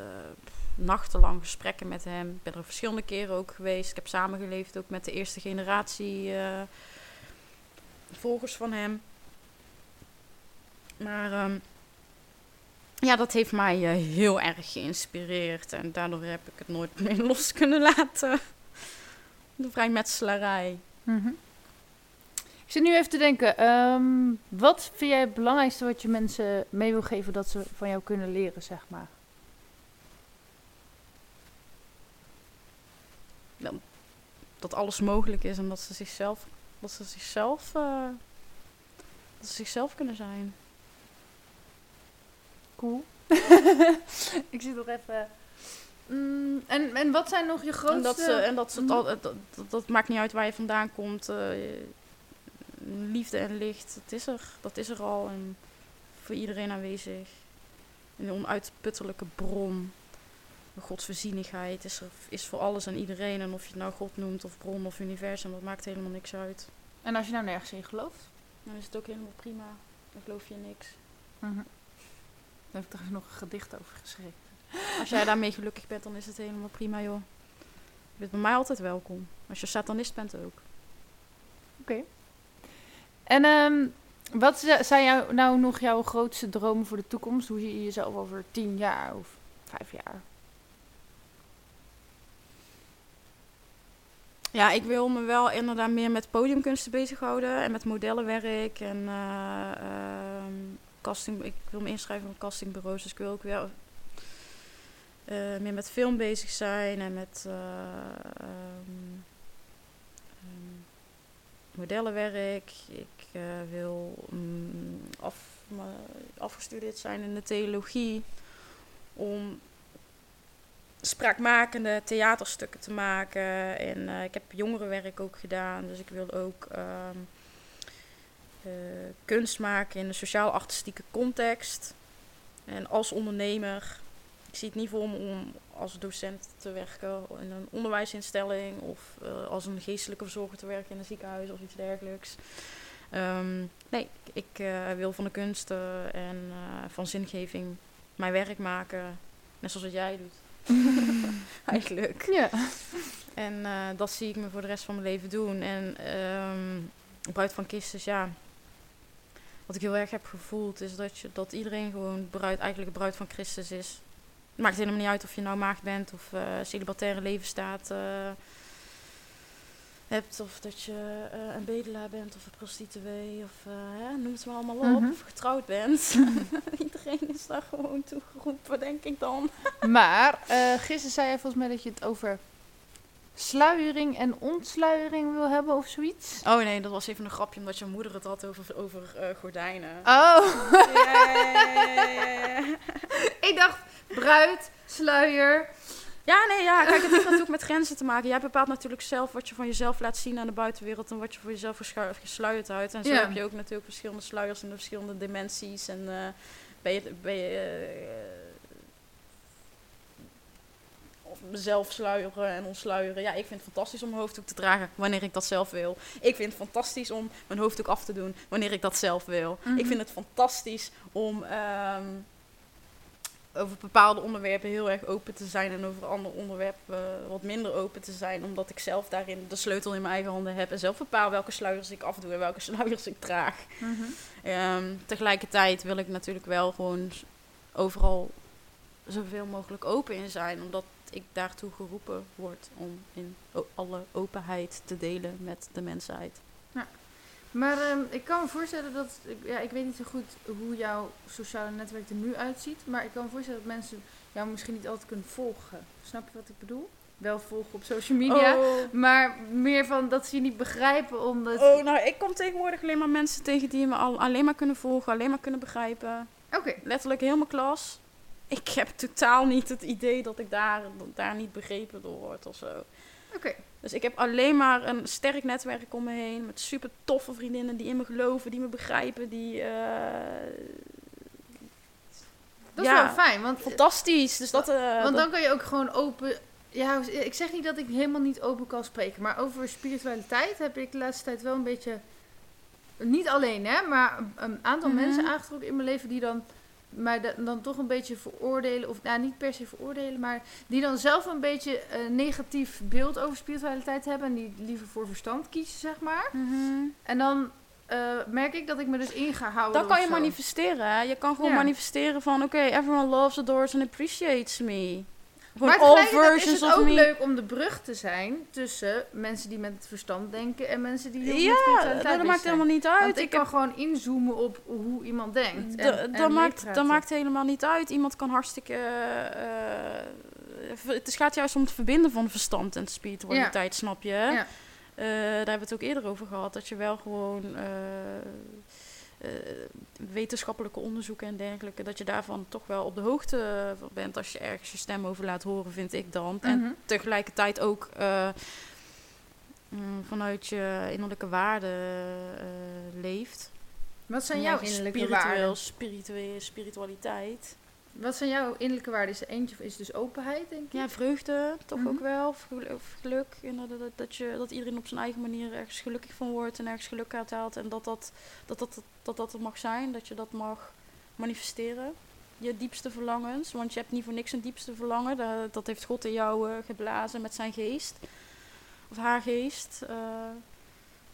S2: nachtenlang gesprekken met hem. Ik ben er verschillende keren ook geweest. Ik heb samengeleefd ook met de eerste generatie volgers van hem. Maar ehm, ja, dat heeft mij eh, heel erg geïnspireerd. En daardoor heb ik het nooit meer los kunnen laten. De vrijmetselarij.
S1: Mhm. Ik zit nu even te denken, ehm, wat vind jij het belangrijkste wat je mensen mee wil geven dat ze van jou kunnen leren, zeg maar?
S2: Dat alles mogelijk is en dat ze zichzelf, dat ze zichzelf, eh, dat ze zichzelf kunnen zijn.
S1: Cool. ik zie nog even. Mm, en, en wat zijn nog je grootste...
S2: En dat, ze, en dat, ze het al, dat, dat, dat maakt niet uit waar je vandaan komt. eh, liefde en licht, dat is er. Dat is er al en voor iedereen aanwezig. Een onuitputtelijke bron. De godsvoorzienigheid is, er, is voor alles en iedereen. En of je het nou God noemt of bron of universum, dat maakt helemaal niks uit.
S1: En als je nou nergens in gelooft?
S2: Dan is het ook helemaal prima. Dan geloof je in niks.
S1: Mhm. Daar heb ik er nog een gedicht over geschreven.
S2: Als jij daarmee gelukkig bent, dan is het helemaal prima, joh. Je bent bij mij altijd welkom. Als je satanist bent ook.
S1: En ehm, wat zi- zijn jou, nou nog jouw grootste dromen voor de toekomst? Hoe zie je jezelf over tien jaar of vijf jaar?
S2: Ja, ik wil me wel inderdaad meer met podiumkunsten bezighouden en met modellenwerk en eh, ehm, casting. Ik wil me inschrijven op castingbureaus, dus ik wil ook wel eh, meer met film bezig zijn en met eh, ehm, ehm, modellenwerk. Ik eh, wil mm, af, afgestudeerd zijn in de theologie om spraakmakende theaterstukken te maken. En ik heb jongerenwerk ook gedaan. Dus ik wil ook ehm, eh, kunst maken in een sociaal-artistieke context. En als ondernemer, ik zie het niet voor me om als docent te werken in een onderwijsinstelling of eh, als een geestelijke verzorger te werken in een ziekenhuis of iets dergelijks. Ehm, nee, ik eh, wil van de kunsten en van zingeving mijn werk maken. Net zoals wat jij doet. Eigenlijk.
S1: Ja.
S2: En dat zie ik me voor de rest van mijn leven doen. En ehm Bruid van Christus, ja. Wat ik heel erg heb gevoeld is dat, je, dat iedereen gewoon bruid, eigenlijk een bruid van Christus is. Het maakt helemaal niet uit of je nou maagd bent of eh celibataire levensstaat eh, hebt. Of dat je eh, een bedelaar bent of een prostituee of hè, noem het maar allemaal op.
S1: Mhm.
S2: Of getrouwd bent. iedereen is daar gewoon toe geroepen, denk ik dan.
S1: Maar gisteren zei jij volgens mij dat je het over sluiering en ontsluiering wil hebben of zoiets.
S2: Oh nee, dat was even een grapje omdat je moeder het had over, over eh, gordijnen.
S1: Oh,
S2: Ja, ja, ja, ja, ja, ja.
S1: ik dacht bruid, sluier.
S2: Ja, nee, ja. Kijk, het heeft natuurlijk met grenzen te maken. Jij bepaalt natuurlijk zelf wat je van jezelf laat zien aan de buitenwereld en wat je voor jezelf gesluierd houdt. En zo
S1: Ja.
S2: heb je ook natuurlijk verschillende sluiers in de verschillende dimensies. En eh, ben je, ben je eh, mezelf sluieren en ontsluieren. Ja, ik vind het fantastisch om mijn hoofddoek te dragen wanneer ik dat zelf wil. Ik vind het fantastisch om mijn hoofddoek af te doen wanneer ik dat zelf wil.
S1: Mhm.
S2: Ik vind het fantastisch om ehm, over bepaalde onderwerpen heel erg open te zijn en over andere onderwerpen eh, wat minder open te zijn, omdat ik zelf daarin de sleutel in mijn eigen handen heb en zelf bepaal welke sluiers ik afdoe en welke sluiers ik draag. Ehm, tegelijkertijd wil ik natuurlijk wel gewoon overal zoveel mogelijk open in zijn, omdat ik daartoe geroepen word om in alle openheid te delen met de mensheid.
S1: Maar ehm, ik kan me voorstellen dat, ik- ja, ik weet niet zo goed hoe jouw sociale netwerk er nu uitziet, maar ik kan me voorstellen dat mensen jou misschien niet altijd kunnen volgen. Snap je wat ik bedoel? Wel volgen op social media,
S2: Oh.
S1: maar meer van dat ze je niet begrijpen omdat...
S2: Oh, nou, ik kom tegenwoordig alleen maar mensen tegen die me al alleen maar kunnen volgen, alleen maar kunnen begrijpen.
S1: Oké,
S2: Letterlijk heel mijn klas. Ik heb totaal niet het idee dat ik daar, daar niet begrepen door word of zo.
S1: oké.
S2: Dus ik heb alleen maar een sterk netwerk om me heen. Met super toffe vriendinnen die in me geloven, die me begrijpen. Die, eh,
S1: Dat is
S2: Ja.
S1: wel fijn, want,
S2: fantastisch. Dus dat, eh,
S1: want dan kan je ook gewoon open... Ja, ik zeg niet dat ik helemaal niet open kan spreken, maar over spiritualiteit heb ik de laatste tijd wel een beetje... Niet alleen, hè, maar een aantal
S2: Mhm.
S1: mensen aangetrokken in mijn leven die dan da- dan toch een beetje veroordelen, of nou niet per se veroordelen, maar die dan zelf een beetje een negatief beeld over spiritualiteit hebben en die liever voor verstand kiezen, zeg maar.
S2: Mhm.
S1: En dan eh, merk ik dat ik me dus in ga houden.
S2: Dat kan je
S1: zo.
S2: manifesteren. Hè? Je kan gewoon
S1: Ja.
S2: manifesteren van... Oké, everyone loves, adores and appreciates me.
S1: Maar tegelijkertijd is het ook leuk om de brug te zijn tussen mensen die met het verstand denken en mensen die heel met
S2: Ja,
S1: spiritualiteit
S2: dat, maakt
S1: zijn.
S2: helemaal niet uit.
S1: Want ik,
S2: ik
S1: kan gewoon inzoomen op hoe iemand denkt. En- en
S2: dat, maakt, dat maakt helemaal niet uit. Iemand kan hartstikke. eh, ver- het gaat juist om het verbinden van verstand en spiritualiteit, snap je?
S1: Ja.
S2: Eh, daar hebben we het ook eerder over gehad. Dat je wel gewoon. eh, eh, wetenschappelijke onderzoeken en dergelijke, dat je daarvan toch wel op de hoogte van bent als je ergens je stem over laat horen, vind ik dan.
S1: Mhm.
S2: En tegelijkertijd ook eh, mm, vanuit je innerlijke waarden eh, leeft.
S1: Wat zijn jouw innerlijke
S2: spiritueel,
S1: waarden?
S2: spiritueel, spiritualiteit.
S1: Wat zijn jouw innerlijke waarden? Is eentje is dus openheid, denk ik?
S2: Ja, vreugde toch
S1: Mhm.
S2: ook wel. Of gel- of geluk. En dat, dat, je, dat iedereen op zijn eigen manier ergens gelukkig van wordt en ergens geluk uit haalt. En dat dat, dat, dat, dat, dat er mag zijn. Dat je dat mag manifesteren. Je diepste verlangens. Want je hebt niet voor niks een diepste verlangen. Dat, dat heeft God in jou eh, geblazen met zijn geest. Of haar geest. eh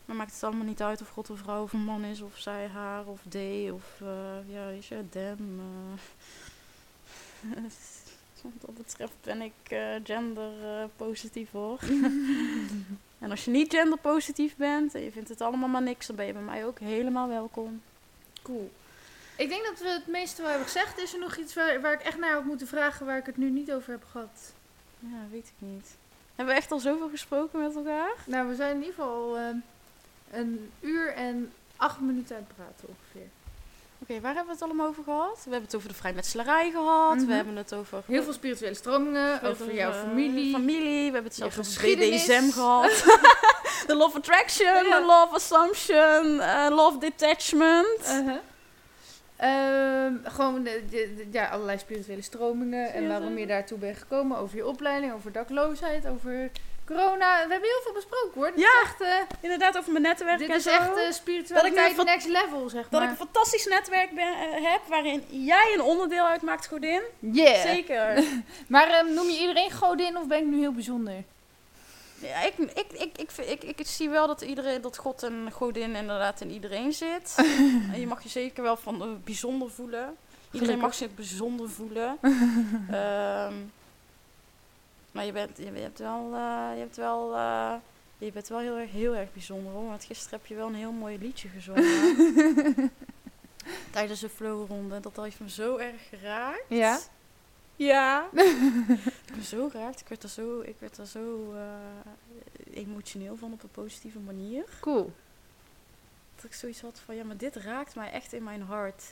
S2: maar maakt het allemaal niet uit of God een vrouw of een man is. Of zij, haar of they. Of eh, ja, weet je, them. Wat dat betreft ben ik eh, gender eh, positief hoor. en als je niet gender positief bent en je vindt het allemaal maar niks, dan ben je bij mij ook helemaal welkom.
S1: Cool. Ik denk dat we het meeste wel hebben gezegd. Is er nog iets waar, waar ik echt naar had moeten vragen waar ik het nu niet over heb gehad?
S2: Ja, weet ik niet. Hebben we echt al zoveel gesproken met elkaar?
S1: Nou, we zijn in ieder geval eh, een uur en acht minuten aan het praten ongeveer.
S2: Oké, waar hebben we het allemaal over gehad? We hebben het over de vrijmetselarij gehad.
S1: Mhm.
S2: We hebben het over...
S1: Heel veel spirituele stromingen, over jouw
S2: eh,
S1: familie.
S2: familie. We hebben het zelfs over. BDSM gehad. de Love Attraction,
S1: Ja.
S2: de Love Assumption, eh, Love Detachment.
S1: Uh-huh. Ehm, gewoon de, ja, allerlei spirituele stromingen en waarom je daartoe bent gekomen. Over je opleiding, over dakloosheid, over corona. We hebben heel veel besproken hoor. Dit
S2: Ja,
S1: is echt, eh,
S2: Inderdaad, over mijn netwerk
S1: dit
S2: en
S1: is
S2: zo.
S1: echt eh, spiritualiteit
S2: Dat ik
S1: next level, zeg
S2: Dat
S1: maar.
S2: ik een fantastisch netwerk ben, eh, heb waarin jij een onderdeel uitmaakt, Godin.
S1: Yeah.
S2: Zeker.
S1: Maar ehm, noem je iedereen godin of ben ik nu heel bijzonder?
S2: Ja, ik, ik, ik, ik, ik, ik, zie wel dat, iedereen, dat God en Godin inderdaad in iedereen zit. en je mag je zeker wel van bijzonder voelen. Iedereen mag zich bijzonder voelen. Ehm, maar je bent, je, hebt wel, eh, je hebt wel, eh, je bent wel heel erg, heel erg bijzonder hoor. Want gisteren heb je wel een heel mooi liedje gezongen. Tijdens de flowronde. Dat heeft me zo erg geraakt.
S1: Ja?
S2: Ja. ik me zo geraakt. Ik werd er zo, ik werd er zo eh, emotioneel van op een positieve manier.
S1: Cool.
S2: Dat ik zoiets had van, ja, maar dit raakt mij echt in mijn hart.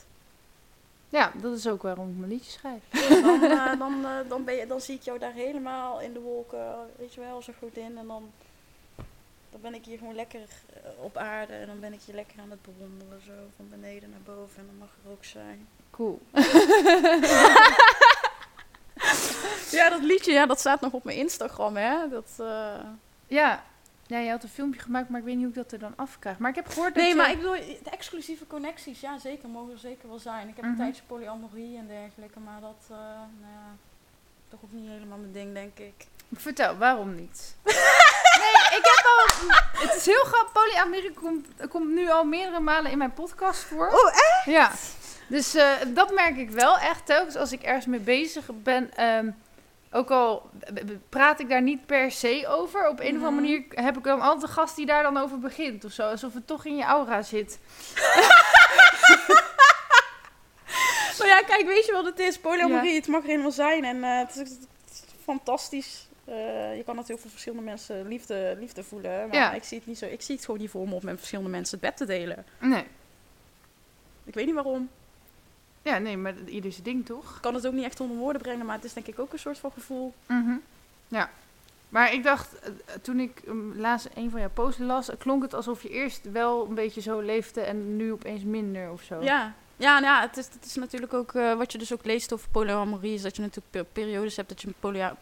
S1: Ja, dat is ook waarom ik mijn liedje schrijf.
S2: Dan, eh, dan, eh, dan, ben je, dan zie ik jou daar helemaal in de wolken, weet je wel, zo goed in. En dan, dan ben ik hier gewoon lekker eh, op aarde. En dan ben ik je lekker aan het bewonderen, zo van beneden naar boven. En dan mag er ook zijn.
S1: Cool.
S2: Ja, dat liedje, ja, dat staat nog op mijn Instagram, hè. Dat,
S1: Ja. Ja, je had een filmpje gemaakt, maar ik weet niet hoe ik dat er dan afkrijg. Maar ik heb gehoord dat
S2: Nee, maar ik bedoel, de exclusieve connecties, ja zeker, mogen er zeker wel zijn. Ik heb
S1: Mhm.
S2: een tijdje polyamorie en dergelijke, maar dat, eh, nou ja, toch ook niet helemaal mijn ding, denk ik.
S1: Vertel, waarom niet? nee, ik heb al... Het is heel grappig. Polyamorie komt, komt nu al meerdere malen in mijn podcast voor.
S2: Oh, echt?
S1: Ja. Dus eh, dat merk ik wel echt telkens als ik ergens mee bezig ben. ehm, ook al praat ik daar niet per se over. Op een of andere
S2: Mhm.
S1: manier heb ik dan altijd een gast die daar dan over begint. Of zo. Alsof het toch in je aura zit.
S2: Nou ja, kijk, weet je wat het is? Polyamorie, het mag er helemaal zijn en eh, het, is, het is fantastisch. Eh, je kan natuurlijk voor verschillende mensen liefde, liefde voelen, maar
S1: Ja.
S2: ik zie het niet zo. Ik zie het gewoon niet voor me om met verschillende mensen het bed te delen.
S1: Nee.
S2: Ik weet niet waarom.
S1: Ja, nee, maar ieder zijn ding toch?
S2: Ik kan het ook niet echt onder woorden brengen, maar het is denk ik ook een soort van gevoel.
S1: Mhm. Ja. Maar ik dacht, eh, toen ik um, laatst een van jouw posts las, klonk het alsof je eerst wel een beetje zo leefde en nu opeens minder of zo.
S2: Ja, ja, nou ja het, is, het is natuurlijk ook eh, wat je dus ook leest over polyamorie, is dat je natuurlijk per- periodes hebt dat je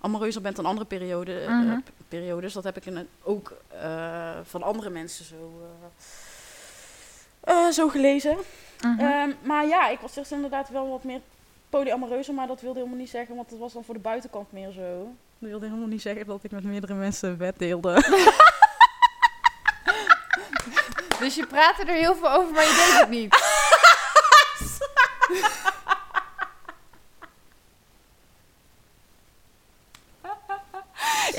S2: amoreuzer bent dan andere periode, eh,
S1: Mhm.
S2: periodes. Dat heb ik in het- ook van andere mensen zo, zo gelezen.
S1: Mhm.
S2: Ehm, maar ja, ik was dus inderdaad wel wat meer polyamoreuzer, maar dat wilde helemaal niet zeggen, want het was dan voor de buitenkant meer zo. Dat wilde helemaal niet zeggen dat ik met meerdere mensen bed deelde.
S1: Dus je praatte er heel veel over, maar je deed het niet.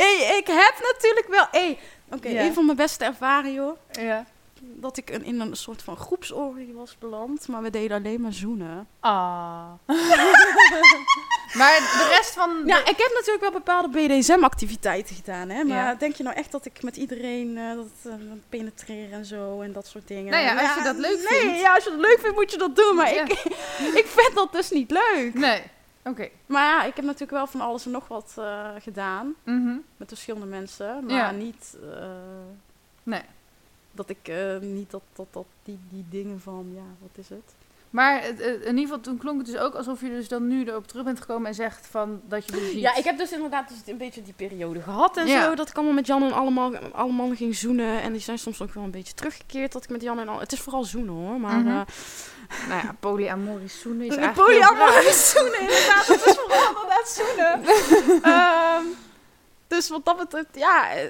S2: hey, ik heb natuurlijk wel... Hey, Oké,
S1: Ja.
S2: een van mijn beste ervaringen, hoor.
S1: Ja.
S2: Dat ik een- in een soort van groepsorgie was beland, maar we deden alleen maar zoenen.
S1: Ah. maar de rest van...
S2: Ja, ik heb natuurlijk wel bepaalde BDSM-activiteiten gedaan, hè. Maar
S1: Ja.
S2: denk je nou echt dat ik met iedereen eh, dat, eh, penetreren en zo en dat soort dingen...
S1: Nou ja, als je dat leuk
S2: nee,
S1: vindt.
S2: ja, als je dat leuk vindt moet je dat doen, maar
S1: Ja.
S2: ik, ik vind dat dus niet leuk.
S1: Nee. Oké.
S2: Maar ja, ik heb natuurlijk wel van alles en nog wat eh, gedaan
S1: Mhm.
S2: met verschillende mensen, maar niet...
S1: Nee.
S2: Dat ik eh, niet dat, dat, dat die, die dingen van, ja, wat is het?
S1: Maar het- het- in ieder geval, toen klonk het dus ook alsof je dus dan nu erop terug bent gekomen en zegt van dat je dus niet...
S2: Ja, ik heb dus inderdaad dus een beetje die periode gehad en
S1: Ja.
S2: zo. Dat ik allemaal met Jan en allemaal, allemaal ging zoenen. En die zijn soms ook wel een beetje teruggekeerd dat ik met Jan en al. Het is vooral zoenen hoor, maar... Eh,
S1: Nou ja, polyamorisch zoenen is eigenlijk
S2: polyamorous zoenen, inderdaad. Het is vooral inderdaad zoenen. Ehm, dus wat dat betreft, ja, eh,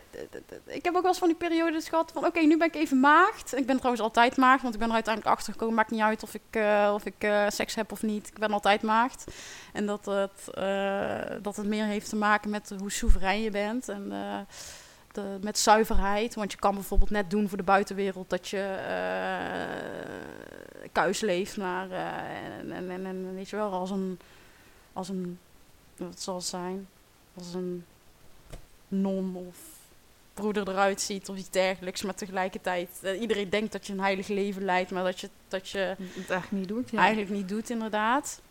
S2: ik heb ook wel eens van die periodes gehad van, oké, nu ben ik even maagd. Ik ben trouwens altijd maagd, want ik ben er uiteindelijk achter gekomen. Maakt niet uit of ik, eh, of ik eh, seks heb of niet. Ik ben altijd maagd. En dat het, dat het meer heeft te maken met hoe soeverein je bent en met zuiverheid. Want je kan bijvoorbeeld net doen voor de buitenwereld dat je kuis leeft, en, en, en, en weet je wel, als een, als een, wat zal het zijn, als een non of broeder eruit ziet of iets dergelijks, maar tegelijkertijd eh, iedereen denkt dat je een heilig leven leidt, maar dat je, dat je
S1: Het eigenlijk niet doet, ja.
S2: eigenlijk niet doet inderdaad.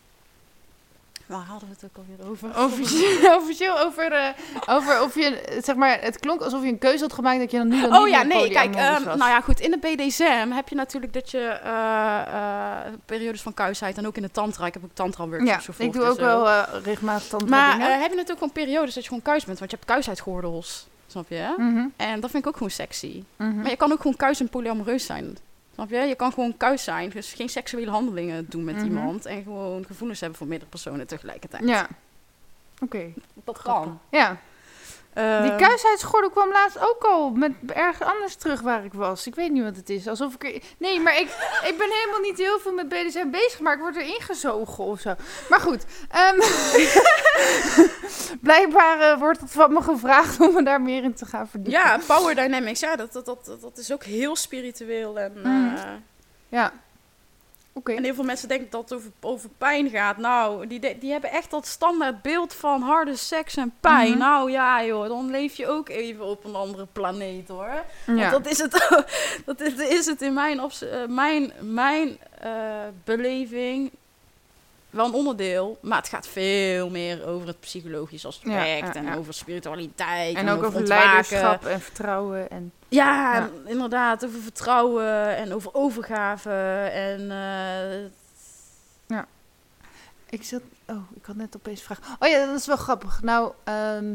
S2: Waar hadden we het ook alweer over?
S1: Officieel, officieel over, eh, over of je, zeg maar, het klonk alsof je een keuze had gemaakt dat je dan nu dan
S2: Oh
S1: niet
S2: ja, nee, kijk, ehm, nou ja, goed, in de BDSM heb je natuurlijk dat je eh, eh, periodes van kuisheid en ook in de tantra, ik heb ook tantra
S1: ja,
S2: workshops gevolgd
S1: ik doe ook wel regelmatig tantra
S2: Maar
S1: dingen.
S2: heb je natuurlijk gewoon periodes dat je gewoon kuis bent, want je hebt kuisheidsgordels, snap je?
S1: Mhm,
S2: En dat vind ik ook gewoon sexy.
S1: mhm.
S2: Maar je kan ook gewoon kuis en polyamoreus zijn. Snap je? Je kan gewoon kuis zijn, dus geen seksuele handelingen doen met
S1: Mhm.
S2: iemand en gewoon gevoelens hebben voor meerdere personen tegelijkertijd.
S1: Ja. Oké.
S2: dat kan.
S1: Ja. Die
S2: Ehm,
S1: kuisheidsgordel kwam laatst ook al met ergens anders terug waar ik was. Ik weet niet wat het is. Alsof ik er... Nee, maar ik, ik ben helemaal niet heel veel met BDSM bezig, maar ik word erin gezogen of zo. Maar goed. ehm, blijkbaar eh, wordt het van me gevraagd om me daar meer in te gaan verdiepen.
S2: Ja, power dynamics, ja, dat, dat, dat, dat is ook heel spiritueel. En,
S1: Mhm.
S2: eh,
S1: Ja.
S2: En heel veel mensen denken dat het over, over pijn gaat. Nou, die, die hebben echt dat standaard beeld van harde seks en pijn.
S1: Mhm.
S2: Nou ja, joh, dan leef je ook even op een andere planeet hoor. Want
S1: Ja.
S2: dat is het, dat is, is het in mijn, eh, mijn, mijn eh, beleving wel een onderdeel. Maar het gaat veel meer over het psychologisch aspect.
S1: Ja, ja,
S2: en
S1: ja.
S2: over spiritualiteit.
S1: En ook over leiderschap en vertrouwen. En...
S2: Ja,
S1: Ja.
S2: en inderdaad, over vertrouwen en over overgave. En eh,
S1: Ik zat... Oh, ik had net opeens een vraag. Oh ja, dat is wel grappig. Nou, ehm,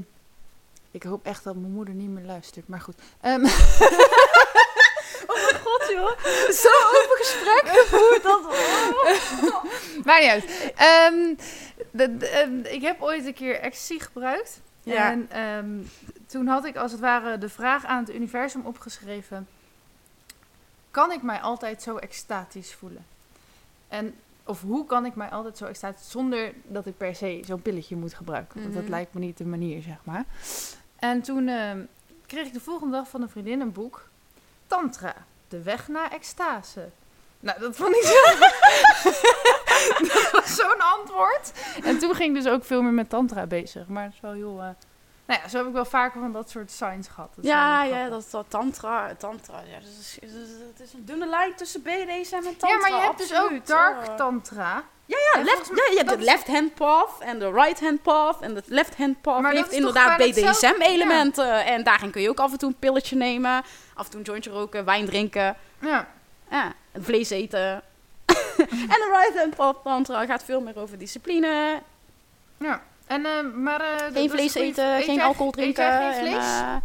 S1: ik hoop echt dat mijn moeder niet meer luistert. Maar goed. Ehm,
S2: God joh, zo open gesprek gevoerd. Dat,
S1: Maakt niet uit. Ehm, de- de- ehm, ik heb ooit een keer ecstasy gebruikt.
S2: Ja.
S1: En ehm, toen had ik als het ware de vraag aan het universum opgeschreven. Kan ik mij altijd zo extatisch voelen? En, of hoe kan ik mij altijd zo extatisch... zonder dat ik per se zo'n pilletje moet gebruiken? Want dat
S2: Mhm.
S1: lijkt me niet de manier, zeg maar. En toen kreeg ik de volgende dag van een vriendin een boek. Tantra, de weg naar extase. Nou, dat vond ik zo... dat was zo'n antwoord. En toen ging ik dus ook veel meer met tantra bezig. Maar het is wel heel... eh, Nou ja, zo heb ik wel vaker van dat soort signs gehad. Dat is wel
S2: ja, ja, dat, dat tantra, tantra, ja, dat is, dat is- het is een dunne lijn tussen BDSM en tantra.
S1: Ja, maar je hebt dus ook dark
S2: Oh.
S1: tantra.
S2: Ja,
S1: En
S2: left, ja, je hebt
S1: dat
S2: de left hand path en de right hand path. En de left hand path
S1: Maar
S2: heeft inderdaad? BDSM-elementen. En daarin kun je ook af en toe een pilletje nemen. Af en toe een jointje roken, wijn drinken.
S1: Ja.
S2: Ja, vlees eten. en de right hand path tantra gaat veel meer over discipline.
S1: ja. En, eh, maar, eh,
S2: Geen vlees eten,
S1: eet
S2: geen alcohol drinken.
S1: geen vlees?
S2: En, eh,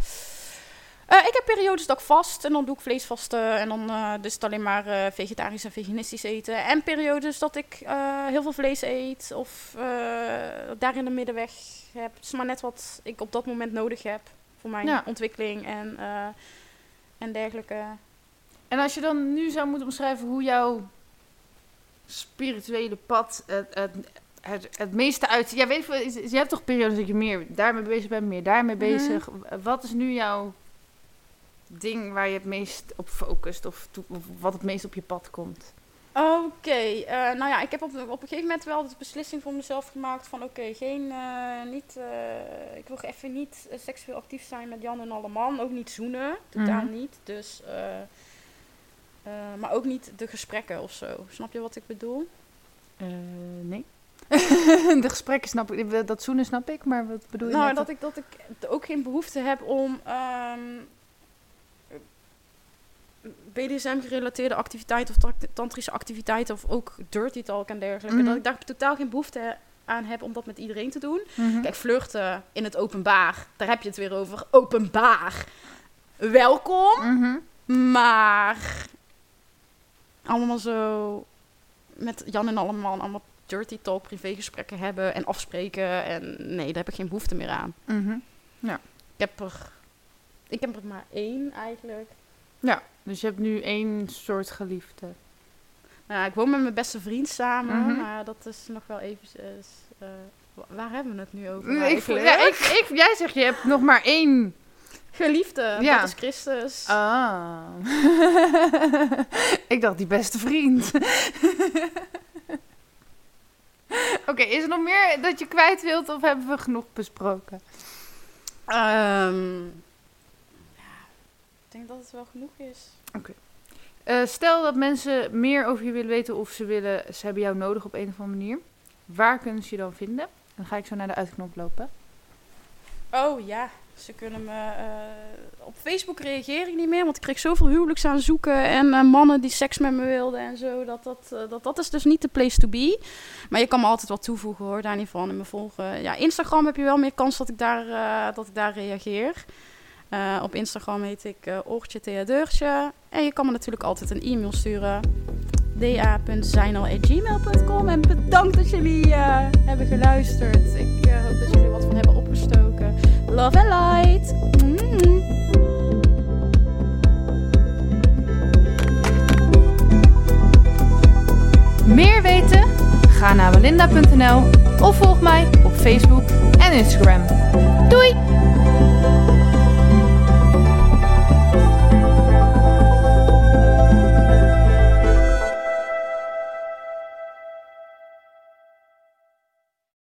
S2: eh, ik heb periodes dat ik vast en dan doe ik vleesvasten. En dan eh dus het alleen maar eh, vegetarisch en veganistisch eten. En periodes dat ik heel veel vlees eet of daar in de middenweg heb. Het is maar net wat ik op dat moment nodig heb voor mijn
S1: Ja.
S2: ontwikkeling en, en dergelijke.
S1: En als je dan nu zou moeten omschrijven hoe jouw spirituele pad het, het, het, het meeste uit... Ja, weet veel, je hebt toch periodes dat je meer daarmee bezig bent, meer daarmee
S2: Mhm.
S1: bezig. Wat is nu jouw ding waar je het meest op focust of, wat het meest op je pad komt?
S2: Oké, eh, nou ja, ik heb op, op een gegeven moment wel de beslissing voor mezelf gemaakt van oké, geen, eh, niet, eh, ik wil even niet seksueel actief zijn met Jan en alle man, ook niet zoenen, totaal
S1: Mhm.
S2: niet. Dus, maar ook niet de gesprekken of zo. Snap je wat ik bedoel?
S1: Nee. de gesprekken snap ik, dat zoenen snap ik, maar wat bedoel je
S2: Nou, dat ik, dat ik ook geen behoefte heb om ehm, BDSM-gerelateerde activiteiten of ta- tantrische activiteiten of ook dirty talk en dergelijke,
S1: Mhm.
S2: dat ik daar totaal geen behoefte aan heb om dat met iedereen te doen.
S1: Mhm.
S2: Kijk, flirten in het openbaar, daar heb je het weer over. Openbaar. Welkom,
S1: Mhm.
S2: maar allemaal zo met Jan en allemaal allemaal dirty talk, privégesprekken hebben en afspreken. En nee, daar heb ik geen behoefte meer aan.
S1: Mhm.
S2: Ik heb er, ik heb er maar één eigenlijk.
S1: Ja, dus je hebt nu één soort geliefde.
S2: Nou, ik woon met mijn beste vriend samen,
S1: Mhm.
S2: maar dat is nog wel even... eh, wa- waar hebben we het nu over
S1: Ik, ja, ik, ik, jij zegt je hebt nog maar één.
S2: Geliefde,
S1: Ja.
S2: dat is Christus.
S1: Ah. ik dacht die beste vriend. Oké, is er nog meer dat je kwijt wilt of hebben we genoeg besproken?
S2: Ehm, ja, ik denk dat het wel genoeg is.
S1: Eh, stel dat mensen meer over je willen weten of ze willen, ze hebben jou nodig op een of andere manier. Waar kunnen ze je dan vinden? Dan ga ik zo naar de uitknop lopen.
S2: Oh ja, ze kunnen me... eh, op Facebook reageer ik niet meer, want ik kreeg zoveel huwelijks aan zoeken en eh, mannen die seks met me wilden en zo. Dat dat, dat dat is dus niet de place to be. Maar je kan me altijd wat toevoegen hoor, daar van. En me volgen. Ja, Instagram heb je wel meer kans dat ik daar, dat ik daar reageer. Eh, op Instagram heet ik eh Oortje Theadeurtje. En je kan me natuurlijk altijd een e-mail sturen. da.zijnal.gmail.com En bedankt dat jullie eh, hebben geluisterd. Ik hoop dat jullie wat van hebben opgestoken. Love and light. Mm.
S1: Meer weten? Ga naar belinda.nl of volg mij op Facebook en Instagram. Doei!